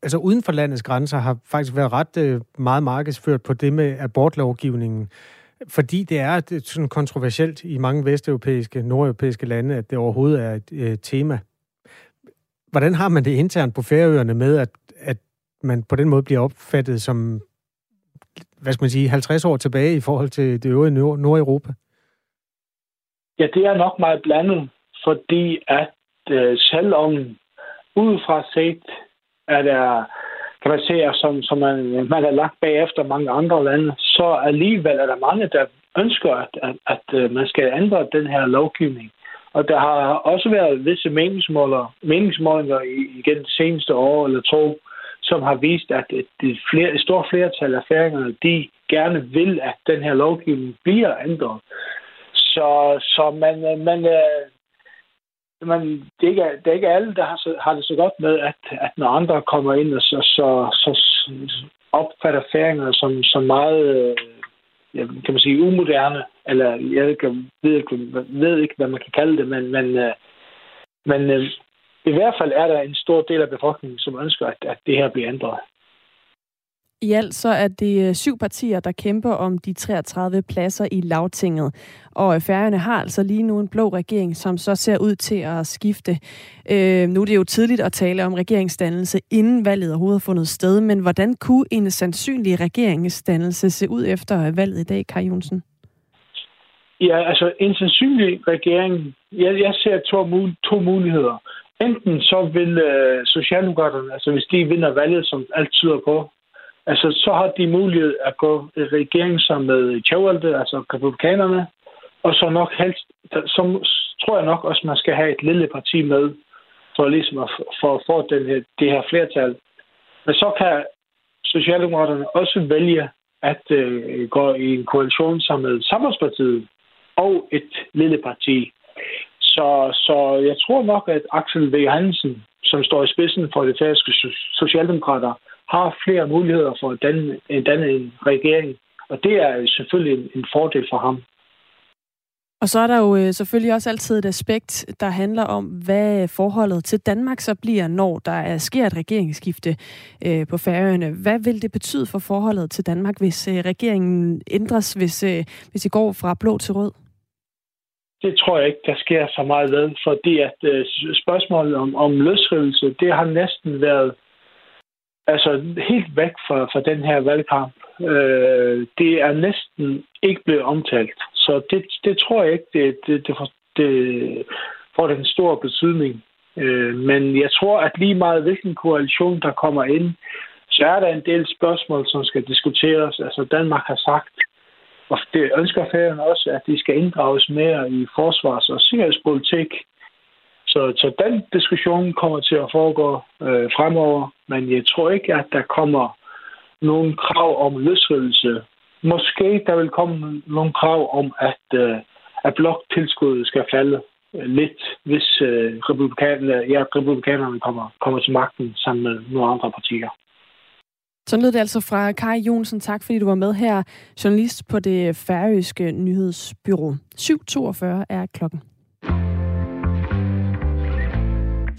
altså uden for landets grænser har faktisk været ret øh, meget markedsført på det med abortlovgivningen. Fordi det er sådan kontroversielt i mange vesteuropæiske, nordeuropæiske lande, at det overhovedet er et øh, tema. Hvordan har man det internt på Færøerne med, at, at man på den måde bliver opfattet som hvad skal man sige, 50 år tilbage i forhold til det øvrige Nordeuropa? Ja, det er nok meget blandet, fordi at øh, selvom udefra set er der, kriterier, som, som man, man har lagt bagefter mange andre lande, så alligevel er der mange, der ønsker, at, at, at øh, man skal ændre den her lovgivning. Og der har også været visse meningsmålinger, meningsmålinger igen de seneste år eller to, som har vist, at et, flere, et stort flertal af færingerne, de gerne vil, at den her lovgivning bliver ændret. Så, så man, øh, man, øh, men det, er ikke, det er ikke alle, der har, så, har det så godt med, at, at når andre kommer ind, og så, så, så opfatter færingerne som, som meget, øh, ja, kan man sige, umoderne, eller jeg ved ikke, ved ikke, hvad man kan kalde det, men, men, øh, men øh, i hvert fald er der en stor del af befolkningen, som ønsker, at, at det her bliver ændret. I alt så er det øh, syv partier, der kæmper om de 33 pladser i lavtinget. Og øh, færgerne har altså lige nu en blå regering, som så ser ud til at skifte. Øh, nu er det jo tidligt at tale om regeringsdannelse, inden valget overhovedet har fundet sted. Men hvordan kunne en sandsynlig regeringsdannelse se ud efter øh, valget i dag, Kai Jonsen? Ja, altså en sandsynlig regering, jeg, jeg ser to, to muligheder. Enten så vil øh, Socialdemokraterne, altså hvis de vinder valget, som alt tyder på, altså så har de mulighed at gå i regering sammen med Tjøvalde, altså republikanerne, og så nok helst, så tror jeg nok også, man skal have et lille parti med, for ligesom at få for den her, det her flertal. Men så kan Socialdemokraterne også vælge at øh, gå i en koalition sammen med Samarbejdspartiet og et lille parti. Så, så jeg tror nok, at Axel V. Hansen, som står i spidsen for det færøske socialdemokrater, har flere muligheder for at danne, danne en regering. Og det er selvfølgelig en, en fordel for ham. Og så er der jo øh, selvfølgelig også altid et aspekt, der handler om, hvad forholdet til Danmark så bliver, når der er, sker et regeringsskifte øh, på Færøerne. Hvad vil det betyde for forholdet til Danmark, hvis øh, regeringen ændres, hvis, øh, hvis det går fra blå til rød? Det tror jeg ikke, der sker så meget ved, fordi at øh, spørgsmålet om, om løsrivelse, det har næsten været altså helt væk fra, fra den her valgkamp. Øh, det er næsten ikke blevet omtalt. Så det, det tror jeg ikke, det, det, det, får, det får den store betydning. Øh, men jeg tror, at lige meget hvilken koalition, der kommer ind, så er der en del spørgsmål, som skal diskuteres. Altså Danmark har sagt, og det ønsker færgen også, at de skal inddrages mere i forsvars- og sikkerhedspolitik. Så, så den diskussion kommer til at foregå øh, fremover, men jeg tror ikke, at der kommer nogen krav om løsrivelse. Måske der vil komme nogle krav om, at, øh, at bloktilskuddet skal falde øh, lidt, hvis øh, republikanerne, øh, ja, republikanerne kommer, kommer til magten sammen med nogle andre partier. Så lød det altså fra Kai Jonsen. Tak fordi du var med her. Journalist på det færøske nyhedsbyrå. 7.42 er klokken.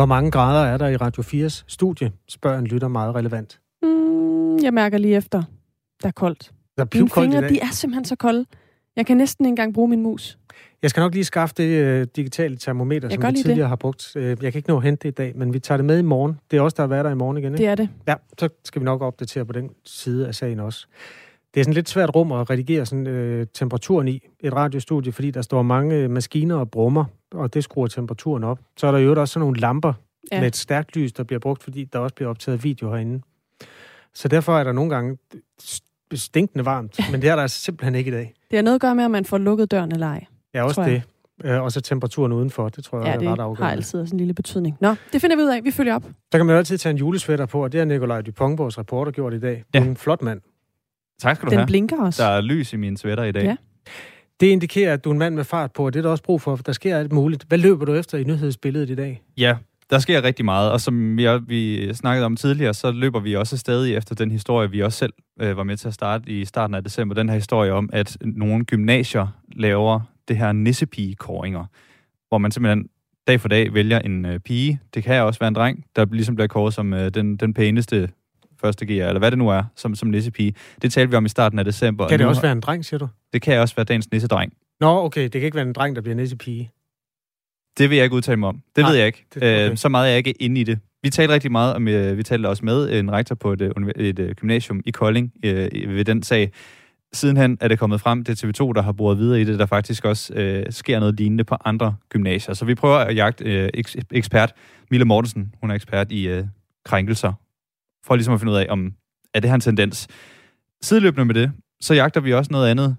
Hvor mange grader er der i Radio 4's studie, spørger en lytter meget relevant. Mm, jeg mærker lige efter. Der er koldt. Der er Mine fingre, de er simpelthen så kolde. Jeg kan næsten ikke engang bruge min mus. Jeg skal nok lige skaffe det uh, digitale termometer, jeg som vi tidligere det. har brugt. Uh, jeg kan ikke nå at hente det i dag, men vi tager det med i morgen. Det er også der har været der i morgen igen, ikke? Det er det. Ja, så skal vi nok opdatere på den side af sagen også. Det er sådan lidt svært rum at redigere sådan, uh, temperaturen i et radiostudie, fordi der står mange maskiner og brummer, og det skruer temperaturen op. Så er der jo også sådan nogle lamper, ja. med et stærkt lys, der bliver brugt, fordi der også bliver optaget video herinde. Så derfor er der nogle gange stinkende varmt, [laughs] men det er der altså simpelthen ikke i dag. Det har noget at gøre med, at man får lukket døren eller ej. Ja, også det. Øh, og så temperaturen udenfor, det tror jeg ja, er ret afgørende. har altid sådan en lille betydning. Nå, det finder vi ud af. Vi følger op. Så kan man altid tage en julesvætter på, og det har Nikolaj Dupont, vores reporter, gjort i dag. Ja. En flot mand. Tak skal du Den have. Den blinker også. Der er lys i min sweater i dag. Ja. Det indikerer, at du er en mand med fart på, og det er der også brug for, for der sker alt muligt. Hvad løber du efter i nyhedsbilledet i dag? Ja, der sker rigtig meget, og som jeg, vi snakkede om tidligere, så løber vi også stadig efter den historie, vi også selv øh, var med til at starte i starten af december. Den her historie om, at nogle gymnasier laver det her nissepige-kåringer, hvor man simpelthen dag for dag vælger en øh, pige, det kan også være en dreng, der ligesom bliver kåret som øh, den, den pæneste første gear, eller hvad det nu er, som, som nissepige. Det talte vi om i starten af december. Kan det også være en dreng, siger du? Det kan også være dagens nissedreng. Nå, okay, det kan ikke være en dreng, der bliver næse pige. Det vil jeg ikke udtale mig om. Det Nej, ved jeg ikke. det- okay. Øh, så meget er jeg ikke inde i det. Vi talte rigtig meget om, øh, vi talte også med en rektor på et, øh, univer- et øh, gymnasium i Kolding øh, ved den sag. Sidenhen er det kommet frem, det er TV2, der har boret videre i det, der faktisk også øh, sker noget lignende på andre gymnasier. Så vi prøver at jagte øh, eks- ekspert Mille Mortensen, hun er ekspert i øh, krænkelser, for ligesom at finde ud af, om er det her en tendens. Sideløbende med det, så jagter vi også noget andet.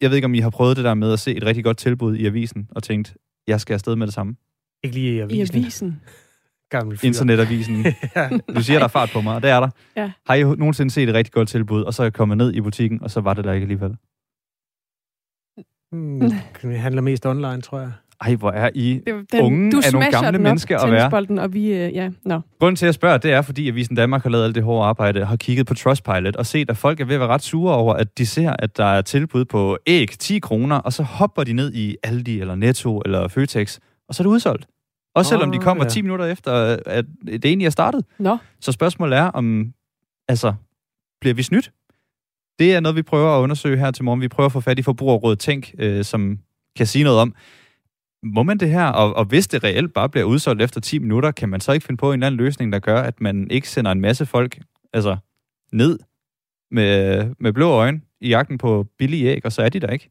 Jeg ved ikke, om I har prøvet det der med at se et rigtig godt tilbud i avisen, og tænkt, jeg skal afsted med det samme. Ikke lige i I avisen. avisen. [laughs] Gammel fyr. Internetavisen. ja. [laughs] Du siger, der er fart på mig, og det er der. Ja. Har I nogensinde set et rigtig godt tilbud, og så er jeg kommet ned i butikken, og så var det der ikke alligevel? Mm, det handler mest online, tror jeg. Ej, hvor er I den, unge du af nogle gamle den op, mennesker at være. og vi, øh, ja, nå. Grunden til, at jeg spørger, det er, fordi Avisen Danmark har lavet alt det hårde arbejde, har kigget på Trustpilot og set, at folk er ved at være ret sure over, at de ser, at der er tilbud på æg 10 kroner, og så hopper de ned i Aldi eller Netto eller Føtex, og så er det udsolgt. Også selvom de Åh, kommer ja. 10 minutter efter, at det egentlig er startet. Nå. Så spørgsmålet er, om altså, bliver vi snydt? Det er noget, vi prøver at undersøge her til morgen. Vi prøver at få fat i Forbrugerrådet Tænk, øh, som kan sige noget om, må man det her? Og, og hvis det reelt bare bliver udsolgt efter 10 minutter, kan man så ikke finde på en eller anden løsning, der gør, at man ikke sender en masse folk altså, ned med, med blå øjne i jagten på billige æg, og så er de der ikke?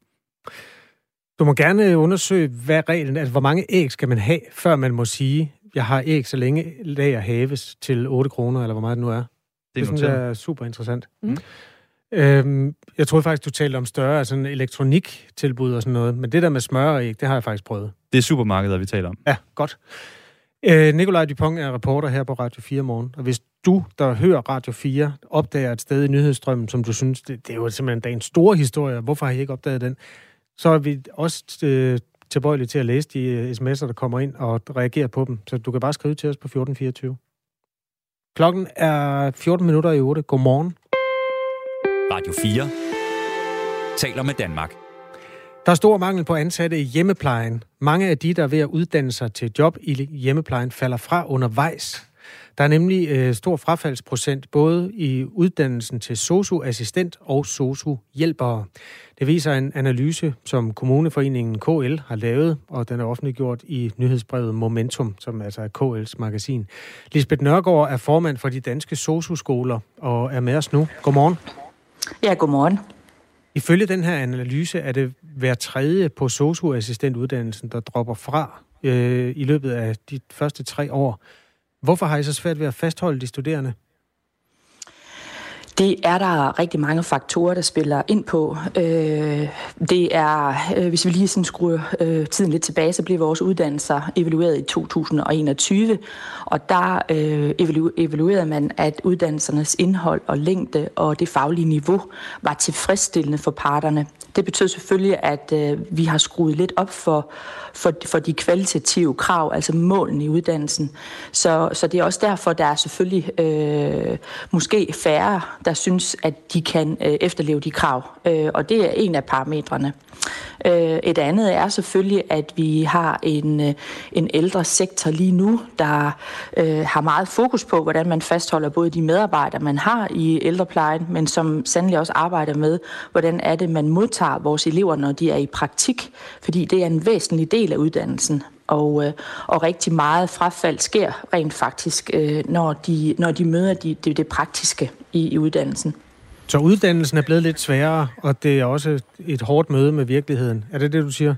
Du må gerne undersøge, hvad reglen er. Altså, hvor mange æg skal man have, før man må sige, jeg har æg, så længe lager haves til 8 kroner, eller hvor meget det nu er. Det, det synes jeg er super interessant. Mm. Øhm, jeg troede faktisk, du talte om større sådan elektroniktilbud og sådan noget, men det der med smør og æg, det har jeg faktisk prøvet. Det er supermarkeder, vi taler om. Ja, godt. Øh, Nikolaj Dupont er reporter her på Radio 4 morgen, og hvis du, der hører Radio 4, opdager et sted i nyhedsstrømmen, som du synes, det, det er jo simpelthen dagens store historie, hvorfor har I ikke opdaget den? Så er vi også øh, tilbøjelige til at læse de øh, sms'er, der kommer ind og reagere på dem. Så du kan bare skrive til os på 1424. Klokken er 14 minutter i 8. Godmorgen. Radio 4 taler med Danmark. Der er stor mangel på ansatte i hjemmeplejen. Mange af de, der er ved at uddanne sig til job i hjemmeplejen, falder fra undervejs. Der er nemlig øh, stor frafaldsprocent både i uddannelsen til SOSU-assistent og SOSU-hjælpere. Det viser en analyse, som Kommuneforeningen KL har lavet, og den er offentliggjort i nyhedsbrevet Momentum, som altså er KL's magasin. Lisbeth Nørgaard er formand for de danske SOSU-skoler og er med os nu. Godmorgen. Ja, godmorgen. Ifølge den her analyse er det hver tredje på socioassistentuddannelsen, der dropper fra øh, i løbet af de første tre år. Hvorfor har I så svært ved at fastholde de studerende? Det er der rigtig mange faktorer, der spiller ind på. Øh, det er, øh, hvis vi lige sådan skruer øh, tiden lidt tilbage, så blev vores uddannelser evalueret i 2021, og der øh, evalu- evaluerede man, at uddannelsernes indhold og længde og det faglige niveau var tilfredsstillende for parterne. Det betød selvfølgelig, at øh, vi har skruet lidt op for, for, for de kvalitative krav, altså målene i uddannelsen. Så, så det er også derfor, der er selvfølgelig øh, måske færre, der synes, at de kan øh, efterleve de krav. Øh, og det er en af parametrene. Øh, et andet er selvfølgelig, at vi har en, øh, en ældre sektor lige nu, der øh, har meget fokus på, hvordan man fastholder både de medarbejdere, man har i ældreplejen, men som sandelig også arbejder med, hvordan er det, man modtager vores elever, når de er i praktik, fordi det er en væsentlig del af uddannelsen. Og, øh, og rigtig meget frafald sker rent faktisk, øh, når, de, når de møder de, det, det praktiske i, i uddannelsen. Så uddannelsen er blevet lidt sværere, og det er også et hårdt møde med virkeligheden. Er det det, du siger?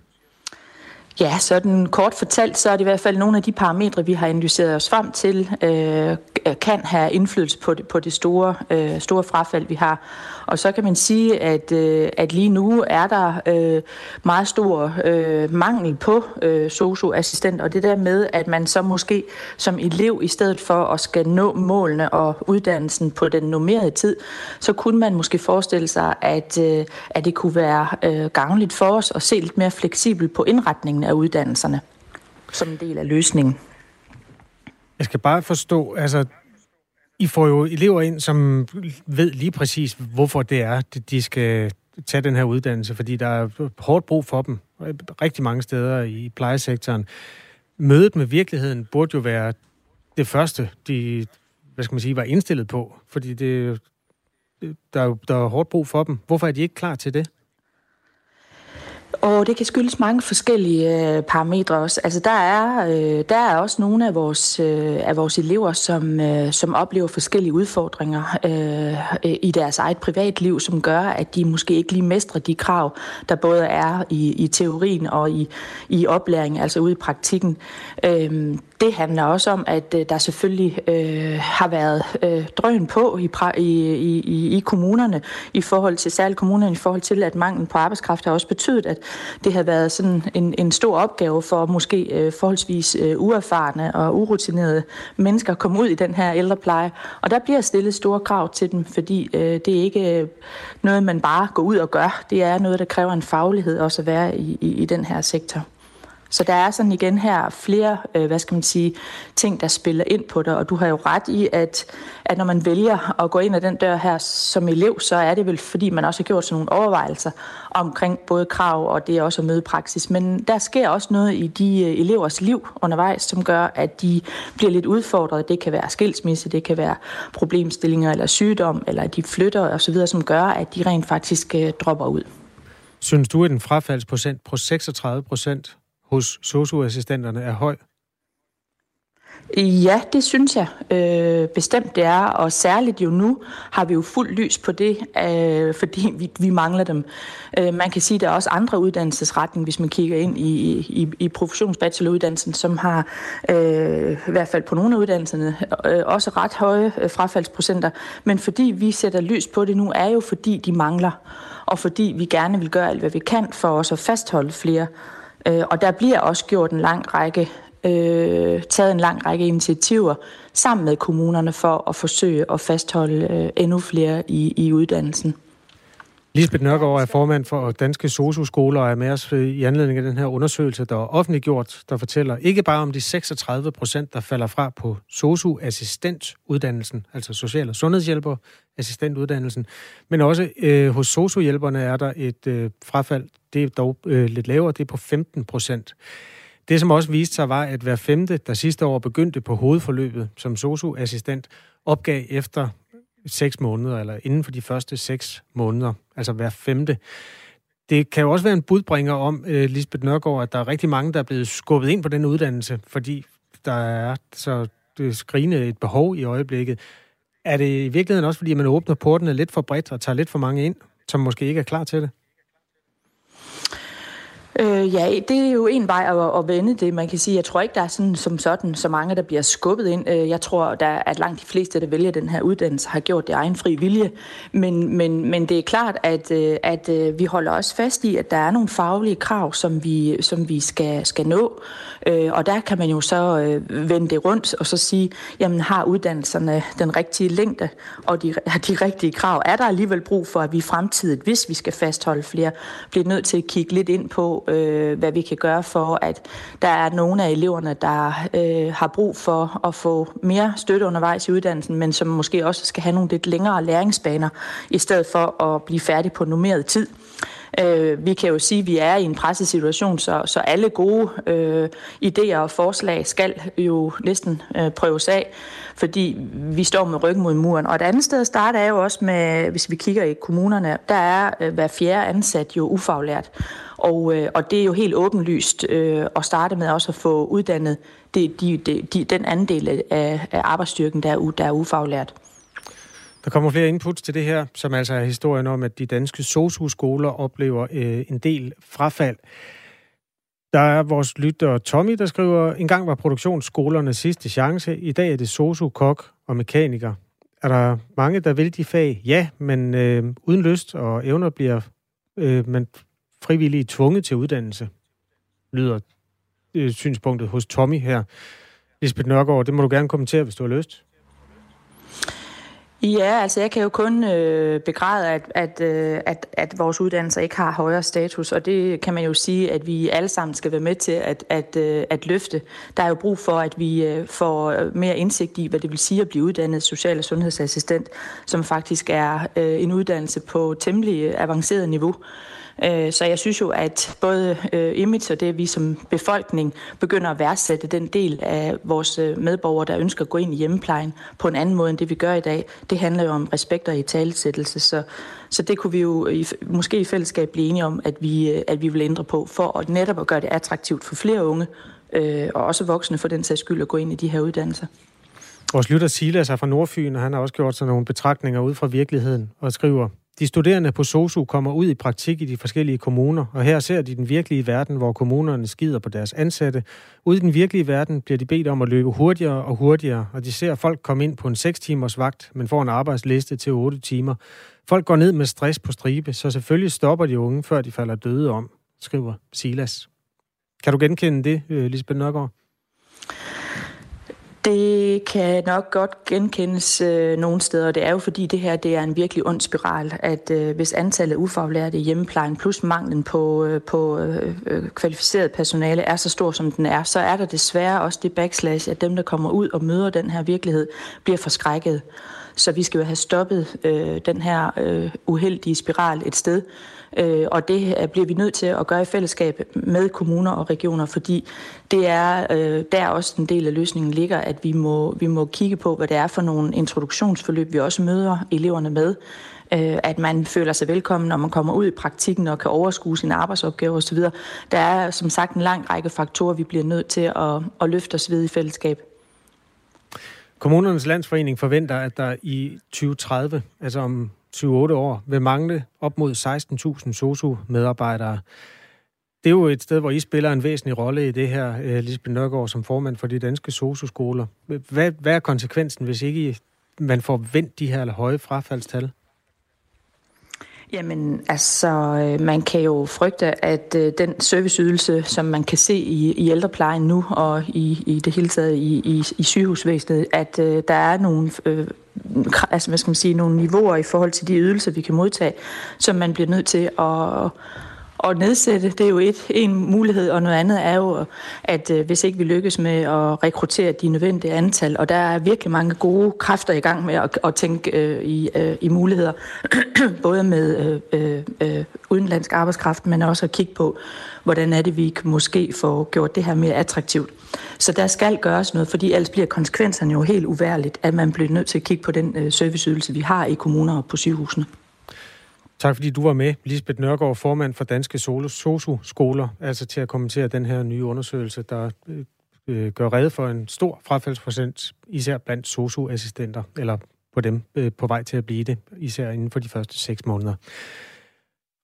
Ja, sådan kort fortalt, så er det i hvert fald nogle af de parametre, vi har analyseret os frem til, øh, Øh, kan have indflydelse på det, på det store, øh, store frafald, vi har. Og så kan man sige, at, øh, at lige nu er der øh, meget stor øh, mangel på øh, socioassistent, og det der med, at man så måske som elev, i stedet for at skal nå målene og uddannelsen på den normerede tid, så kunne man måske forestille sig, at, øh, at det kunne være øh, gavnligt for os at se lidt mere fleksibelt på indretningen af uddannelserne som en del af løsningen. Jeg skal bare forstå, altså, I får jo elever ind, som ved lige præcis, hvorfor det er, at de skal tage den her uddannelse, fordi der er hårdt brug for dem øh, rigtig mange steder i plejesektoren. Mødet med virkeligheden burde jo være det første, de hvad skal man sige, var indstillet på, fordi det, der, er, der er hårdt brug for dem. Hvorfor er de ikke klar til det? Og det kan skyldes mange forskellige øh, parametre også. Altså der er, øh, der er også nogle af vores, øh, af vores elever, som, øh, som oplever forskellige udfordringer øh, øh i deres eget privatliv, som gør, at de måske ikke lige mestrer de krav, der både er i, i teorien og i, i oplæringen, altså ude i praktikken. Øh, det handler også om, at øh, der selvfølgelig øh, har været øh, drøn på i, i, i, i kommunerne, i forhold til særligt kommunerne, i forhold til, at manglen på arbejdskraft har også betydet, at det har været sådan en, en stor opgave for måske øh, forholdsvis øh, uerfarne og urutinerede mennesker at komme ud i den her ældrepleje. Og der bliver stillet store krav til dem, fordi øh, det er ikke øh, noget, man bare går ud og gør. Det er noget, der kræver en faglighed også at være i, i, i den her sektor. Så der er sådan igen her flere, øh, hvad skal man sige, ting, der spiller ind på dig, og du har jo ret i, at, at når man vælger at gå ind ad den dør her som elev, så er det vel fordi, man også har gjort sådan nogle overvejelser omkring både krav og det også at møde praksis. Men der sker også noget i de øh, elevers liv undervejs, som gør, at de bliver lidt udfordret. Det kan være skilsmisse, det kan være problemstillinger eller sygdom, eller at de flytter osv., som gør, at de rent faktisk øh, dropper ud. Synes du, at en frafaldsprocent på 36 procent hos socioassistenterne er høj? Ja, det synes jeg øh, bestemt det er, og særligt jo nu har vi jo fuld lys på det, øh, fordi vi, vi mangler dem. Øh, man kan sige, at der er også andre uddannelsesretninger, hvis man kigger ind i, i, i professionsbacheloruddannelsen, som har øh, i hvert fald på nogle af uddannelserne øh, også ret høje øh, frafaldsprocenter. Men fordi vi sætter lys på det nu, er jo fordi de mangler, og fordi vi gerne vil gøre alt, hvad vi kan for også at fastholde flere Øh, og der bliver også gjort en lang række, øh, taget en lang række initiativer sammen med kommunerne for at forsøge at fastholde øh, endnu flere i, i uddannelsen. Lisbeth Nørgaard er formand for Danske Sosu-skoler og er med os i anledning af den her undersøgelse, der er offentliggjort, der fortæller ikke bare om de 36 procent, der falder fra på SOSU-assistentuddannelsen, altså social- og sundhedshjælper assistentuddannelsen, men også øh, hos SOSU-hjælperne er der et øh, frafald, det er dog øh, lidt lavere, det er på 15 procent. Det, som også viste sig, var, at hver femte, der sidste år begyndte på hovedforløbet som SOSU-assistent, opgav efter seks måneder, eller inden for de første seks måneder, altså hver femte. Det kan jo også være en budbringer om, øh, Lisbeth Nørgaard, at der er rigtig mange, der er blevet skubbet ind på den uddannelse, fordi der er så det skrigende et behov i øjeblikket. Er det i virkeligheden også, fordi man åbner portene lidt for bredt og tager lidt for mange ind, som måske ikke er klar til det? Øh, ja, det er jo en vej at, at vende det. Man kan sige, jeg tror ikke, der er sådan, som sådan så mange, der bliver skubbet ind. Øh, jeg tror, der, at langt de fleste, der vælger den her uddannelse, har gjort det egen fri vilje. Men, men, men det er klart, at, øh, at øh, vi holder også fast i, at der er nogle faglige krav, som vi, som vi skal, skal nå. Øh, og der kan man jo så vende det rundt og så sige, jamen har uddannelserne den rigtige længde og de, [laughs] de rigtige krav? Er der alligevel brug for, at vi i fremtiden, hvis vi skal fastholde flere, bliver nødt til at kigge lidt ind på, øh, hvad vi kan gøre for, at der er nogle af eleverne, der øh, har brug for at få mere støtte undervejs i uddannelsen, men som måske også skal have nogle lidt længere læringsbaner, i stedet for at blive færdig på normeret tid. Øh, vi kan jo sige, at vi er i en presset situation, så, så alle gode øh, idéer og forslag skal jo næsten øh, prøves af, fordi vi står med ryggen mod muren. Og et andet sted at starte er jo også med, hvis vi kigger i kommunerne, der er øh, hver fjerde ansat jo ufaglært. Og, øh, og det er jo helt åbenlyst øh, at starte med også at få uddannet det, de, de, de, den andel af, af arbejdsstyrken, der er, der er ufaglært. Der kommer flere inputs til det her, som altså er historien om, at de danske SOSU-skoler oplever øh, en del frafald. Der er vores lytter Tommy, der skriver, en gang var produktionsskolerne sidste chance. I dag er det SOSU, kok og mekaniker. Er der mange, der vil de fag? Ja, men øh, uden lyst og evner bliver øh, man frivillige tvunget til uddannelse, lyder øh, synspunktet hos Tommy her. Lisbeth Nørgaard, det må du gerne kommentere, hvis du har lyst. Ja, altså jeg kan jo kun øh, begræde, at, at, øh, at, at vores uddannelser ikke har højere status, og det kan man jo sige, at vi alle sammen skal være med til at, at, øh, at løfte. Der er jo brug for, at vi øh, får mere indsigt i, hvad det vil sige at blive uddannet social- og sundhedsassistent, som faktisk er øh, en uddannelse på temmelig avanceret niveau. Øh, Øh, så jeg synes jo, at både øh, image og det, vi som befolkning begynder at værdsætte den del af vores øh, medborgere, der ønsker at gå ind i hjemmeplejen på en anden måde, end det vi gør i dag, det handler jo om respekt og i talesættelse. Så, så det kunne vi jo i, måske i fællesskab blive enige om, at vi, at vi vil ændre på, for at netop at gøre det attraktivt for flere unge, øh, og også voksne for den sags skyld, at gå ind i de her uddannelser. Vores lytter Silas er fra Nordfyn, og han har også gjort sig nogle betragtninger ud fra virkeligheden og skriver, de studerende på SOSU kommer ud i praktik i de forskellige kommuner, og her ser de den virkelige verden, hvor kommunerne skider på deres ansatte. Ude i den virkelige verden bliver de bedt om at løbe hurtigere og hurtigere, og de ser folk komme ind på en 6 timers vagt, men får en arbejdsliste til 8 timer. Folk går ned med stress på stribe, så selvfølgelig stopper de unge, før de falder døde om, skriver Silas. Kan du genkende det, øh, Lisbeth Nørgaard? Det kan nok godt genkendes øh, nogle steder, og det er jo fordi det her det er en virkelig ond spiral, at øh, hvis antallet af ufaglærte i hjemmeplejen plus manglen på, øh, på øh, øh, kvalificeret personale er så stor som den er, så er der desværre også det backslash, at dem der kommer ud og møder den her virkelighed, bliver forskrækket. Så vi skal jo have stoppet øh, den her øh, uheldige spiral et sted. Øh, og det øh, bliver vi nødt til at gøre i fællesskab med kommuner og regioner, fordi det er øh, der også en del af løsningen ligger, at vi må, vi må kigge på, hvad det er for nogle introduktionsforløb, vi også møder eleverne med øh, at man føler sig velkommen, når man kommer ud i praktikken og kan overskue sine arbejdsopgaver osv. Der er som sagt en lang række faktorer, vi bliver nødt til at, at løfte os ved i fællesskab. Kommunernes Landsforening forventer, at der i 2030, altså om 7-8 år, vil mangle op mod 16.000 SOSU-medarbejdere. Det er jo et sted, hvor I spiller en væsentlig rolle i det her, øh, Lisbeth Nørgaard, som formand for de danske SOSU-skoler. Hvad, hvad er konsekvensen, hvis ikke man får vendt de her høje frafaldstal? Jamen, altså, øh, man kan jo frygte, at øh, den serviceydelse, som man kan se i, i ældreplejen nu og i, i det hele taget i, i, i sygehusvæsenet, at øh, der er nogle, øh, altså, hvad skal man sige, nogle niveauer i forhold til de ydelser, vi kan modtage, som man bliver nødt til at at nedsætte. Det er jo et, en mulighed, og noget andet er jo, at øh, hvis ikke vi lykkes med at rekruttere de nødvendige antal, og der er virkelig mange gode kræfter i gang med at, at tænke øh, i, øh, i muligheder, [clears throat] både med øh, øh, øh, udenlandsk arbejdskraft, men også at kigge på, hvordan er det, vi måske får gjort det her mere attraktivt. Så der skal gøres noget, fordi ellers bliver konsekvenserne jo helt uværligt, at man bliver nødt til at kigge på den øh, serviceydelse, vi har i kommuner og på sygehusene. Tak fordi du var med, Lisbeth Nørgaard, formand for Danske SOSU-skoler, altså til at kommentere den her nye undersøgelse, der øh, gør redde for en stor frafaldsprocent, især blandt SOSU-assistenter, eller på dem øh, på vej til at blive det, især inden for de første seks måneder.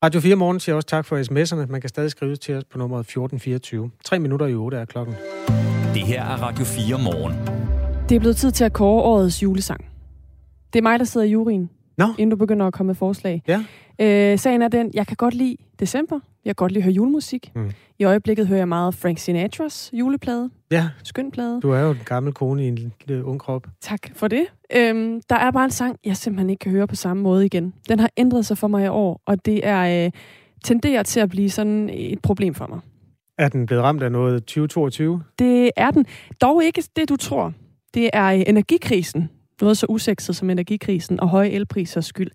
Radio 4 Morgen siger også tak for sms'erne. Man kan stadig skrive til os på nummeret 1424. 3 minutter i 8 er klokken. Det her er Radio 4 Morgen. Det er blevet tid til at kåre årets julesang. Det er mig, der sidder i juryen, no. inden du begynder at komme med forslag. Ja. Øh, sagen er den, jeg kan godt lide december. Jeg kan godt lide at høre julemusik. Mm. I øjeblikket hører jeg meget Frank Sinatras juleplade. Ja. Skøn plade. Du er jo en gammel kone i en lille ung krop. Tak for det. Øhm, der er bare en sang, jeg simpelthen ikke kan høre på samme måde igen. Den har ændret sig for mig i år, og det er øh, tenderer til at blive sådan et problem for mig. Er den blevet ramt af noget 2022? Det er den. Dog ikke det, du tror. Det er øh, energikrisen. Noget så usekset som energikrisen og høje elprisers skyld.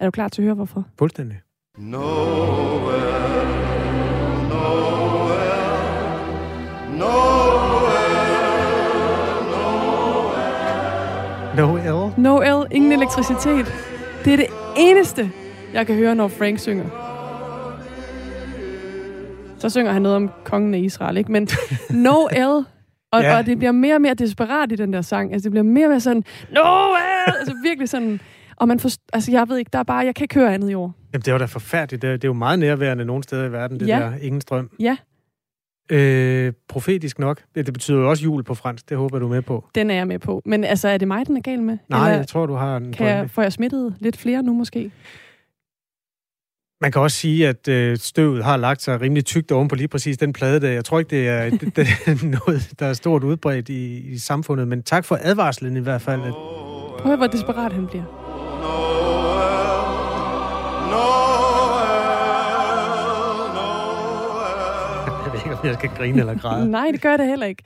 Er du klar til at høre, hvorfor? Fuldstændig. Noel, Noel, Noel, Noel. Noel, ingen elektricitet. Det er det eneste, jeg kan høre, når Frank synger. Så synger han noget om kongen af Israel, ikke? Men [laughs] Noel, og, ja. og det bliver mere og mere desperat i den der sang. Altså, det bliver mere og mere sådan, Noel! altså virkelig sådan... Og man forst- altså, jeg ved ikke, der er bare, jeg kan ikke høre andet i år. Jamen, det var da forfærdeligt. Det er, det er jo meget nærværende nogle steder i verden, det Ja. der ingen strøm. Ja, Øh, profetisk nok. Det, det betyder jo også jul på fransk. Det håber du er med på. den er jeg med på. Men altså, er det mig, den er gal med? Nej, Eller jeg tror, du har en kan jeg, får jeg smittet lidt flere nu måske? Man kan også sige, at øh, støvet har lagt sig rimelig tykt oven på lige præcis den plade der. Jeg tror ikke, det er, det, [laughs] det er noget, der er stort udbredt i, i samfundet. Men tak for advarslen i hvert fald. At, Prøv at hvor desperat han bliver. [laughs] jeg ved ikke, om jeg skal grine eller græde. [laughs] Nej, det gør da heller ikke.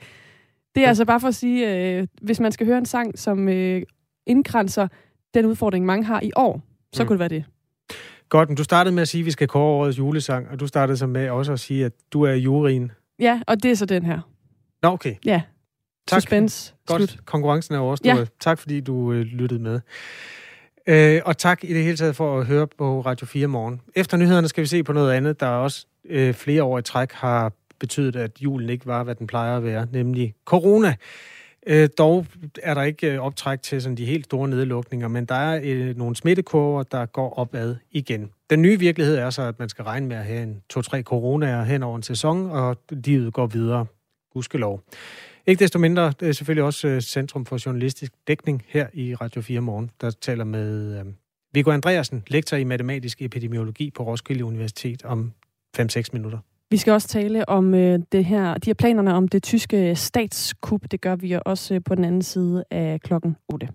Det er altså bare for at sige, øh, hvis man skal høre en sang, som øh, indgrænser den udfordring, mange har i år, så Mm. kunne det være det. Godt, men du startede med at sige, at vi skal kåre årets julesang, og du startede så med også at sige, at du er juryen. Ja, og det er så den her. Nå, okay. Ja. Tak. Suspense. Godt, Slut. konkurrencen er overstået. Ja. Tak fordi du øh, lyttede med. Øh, og tak i det hele taget for at høre på Radio 4 morgen. Efter nyhederne skal vi se på noget andet, der også øh, flere år i træk har betydet, at julen ikke var, hvad den plejer at være, nemlig corona. Øh, dog er der ikke øh, optræk til sådan de helt store nedlukninger, men der er øh, nogle smittekurver, der går opad igen. Den nye virkelighed er så, at man skal regne med at have en to-tre coronaer hen over en sæson, og livet går videre. Gudskelov. Ikke desto mindre, det er selvfølgelig også øh, Centrum for Journalistisk Dækning her i Radio 4 Morgen, der taler med øh, Viggo Andreasen, lektor i matematisk epidemiologi på Roskilde Universitet om 5-6 minutter. Vi skal også tale om øh, det her, de her planerne om det tyske statskup. Det gør vi også øh, på den anden side af klokken 8.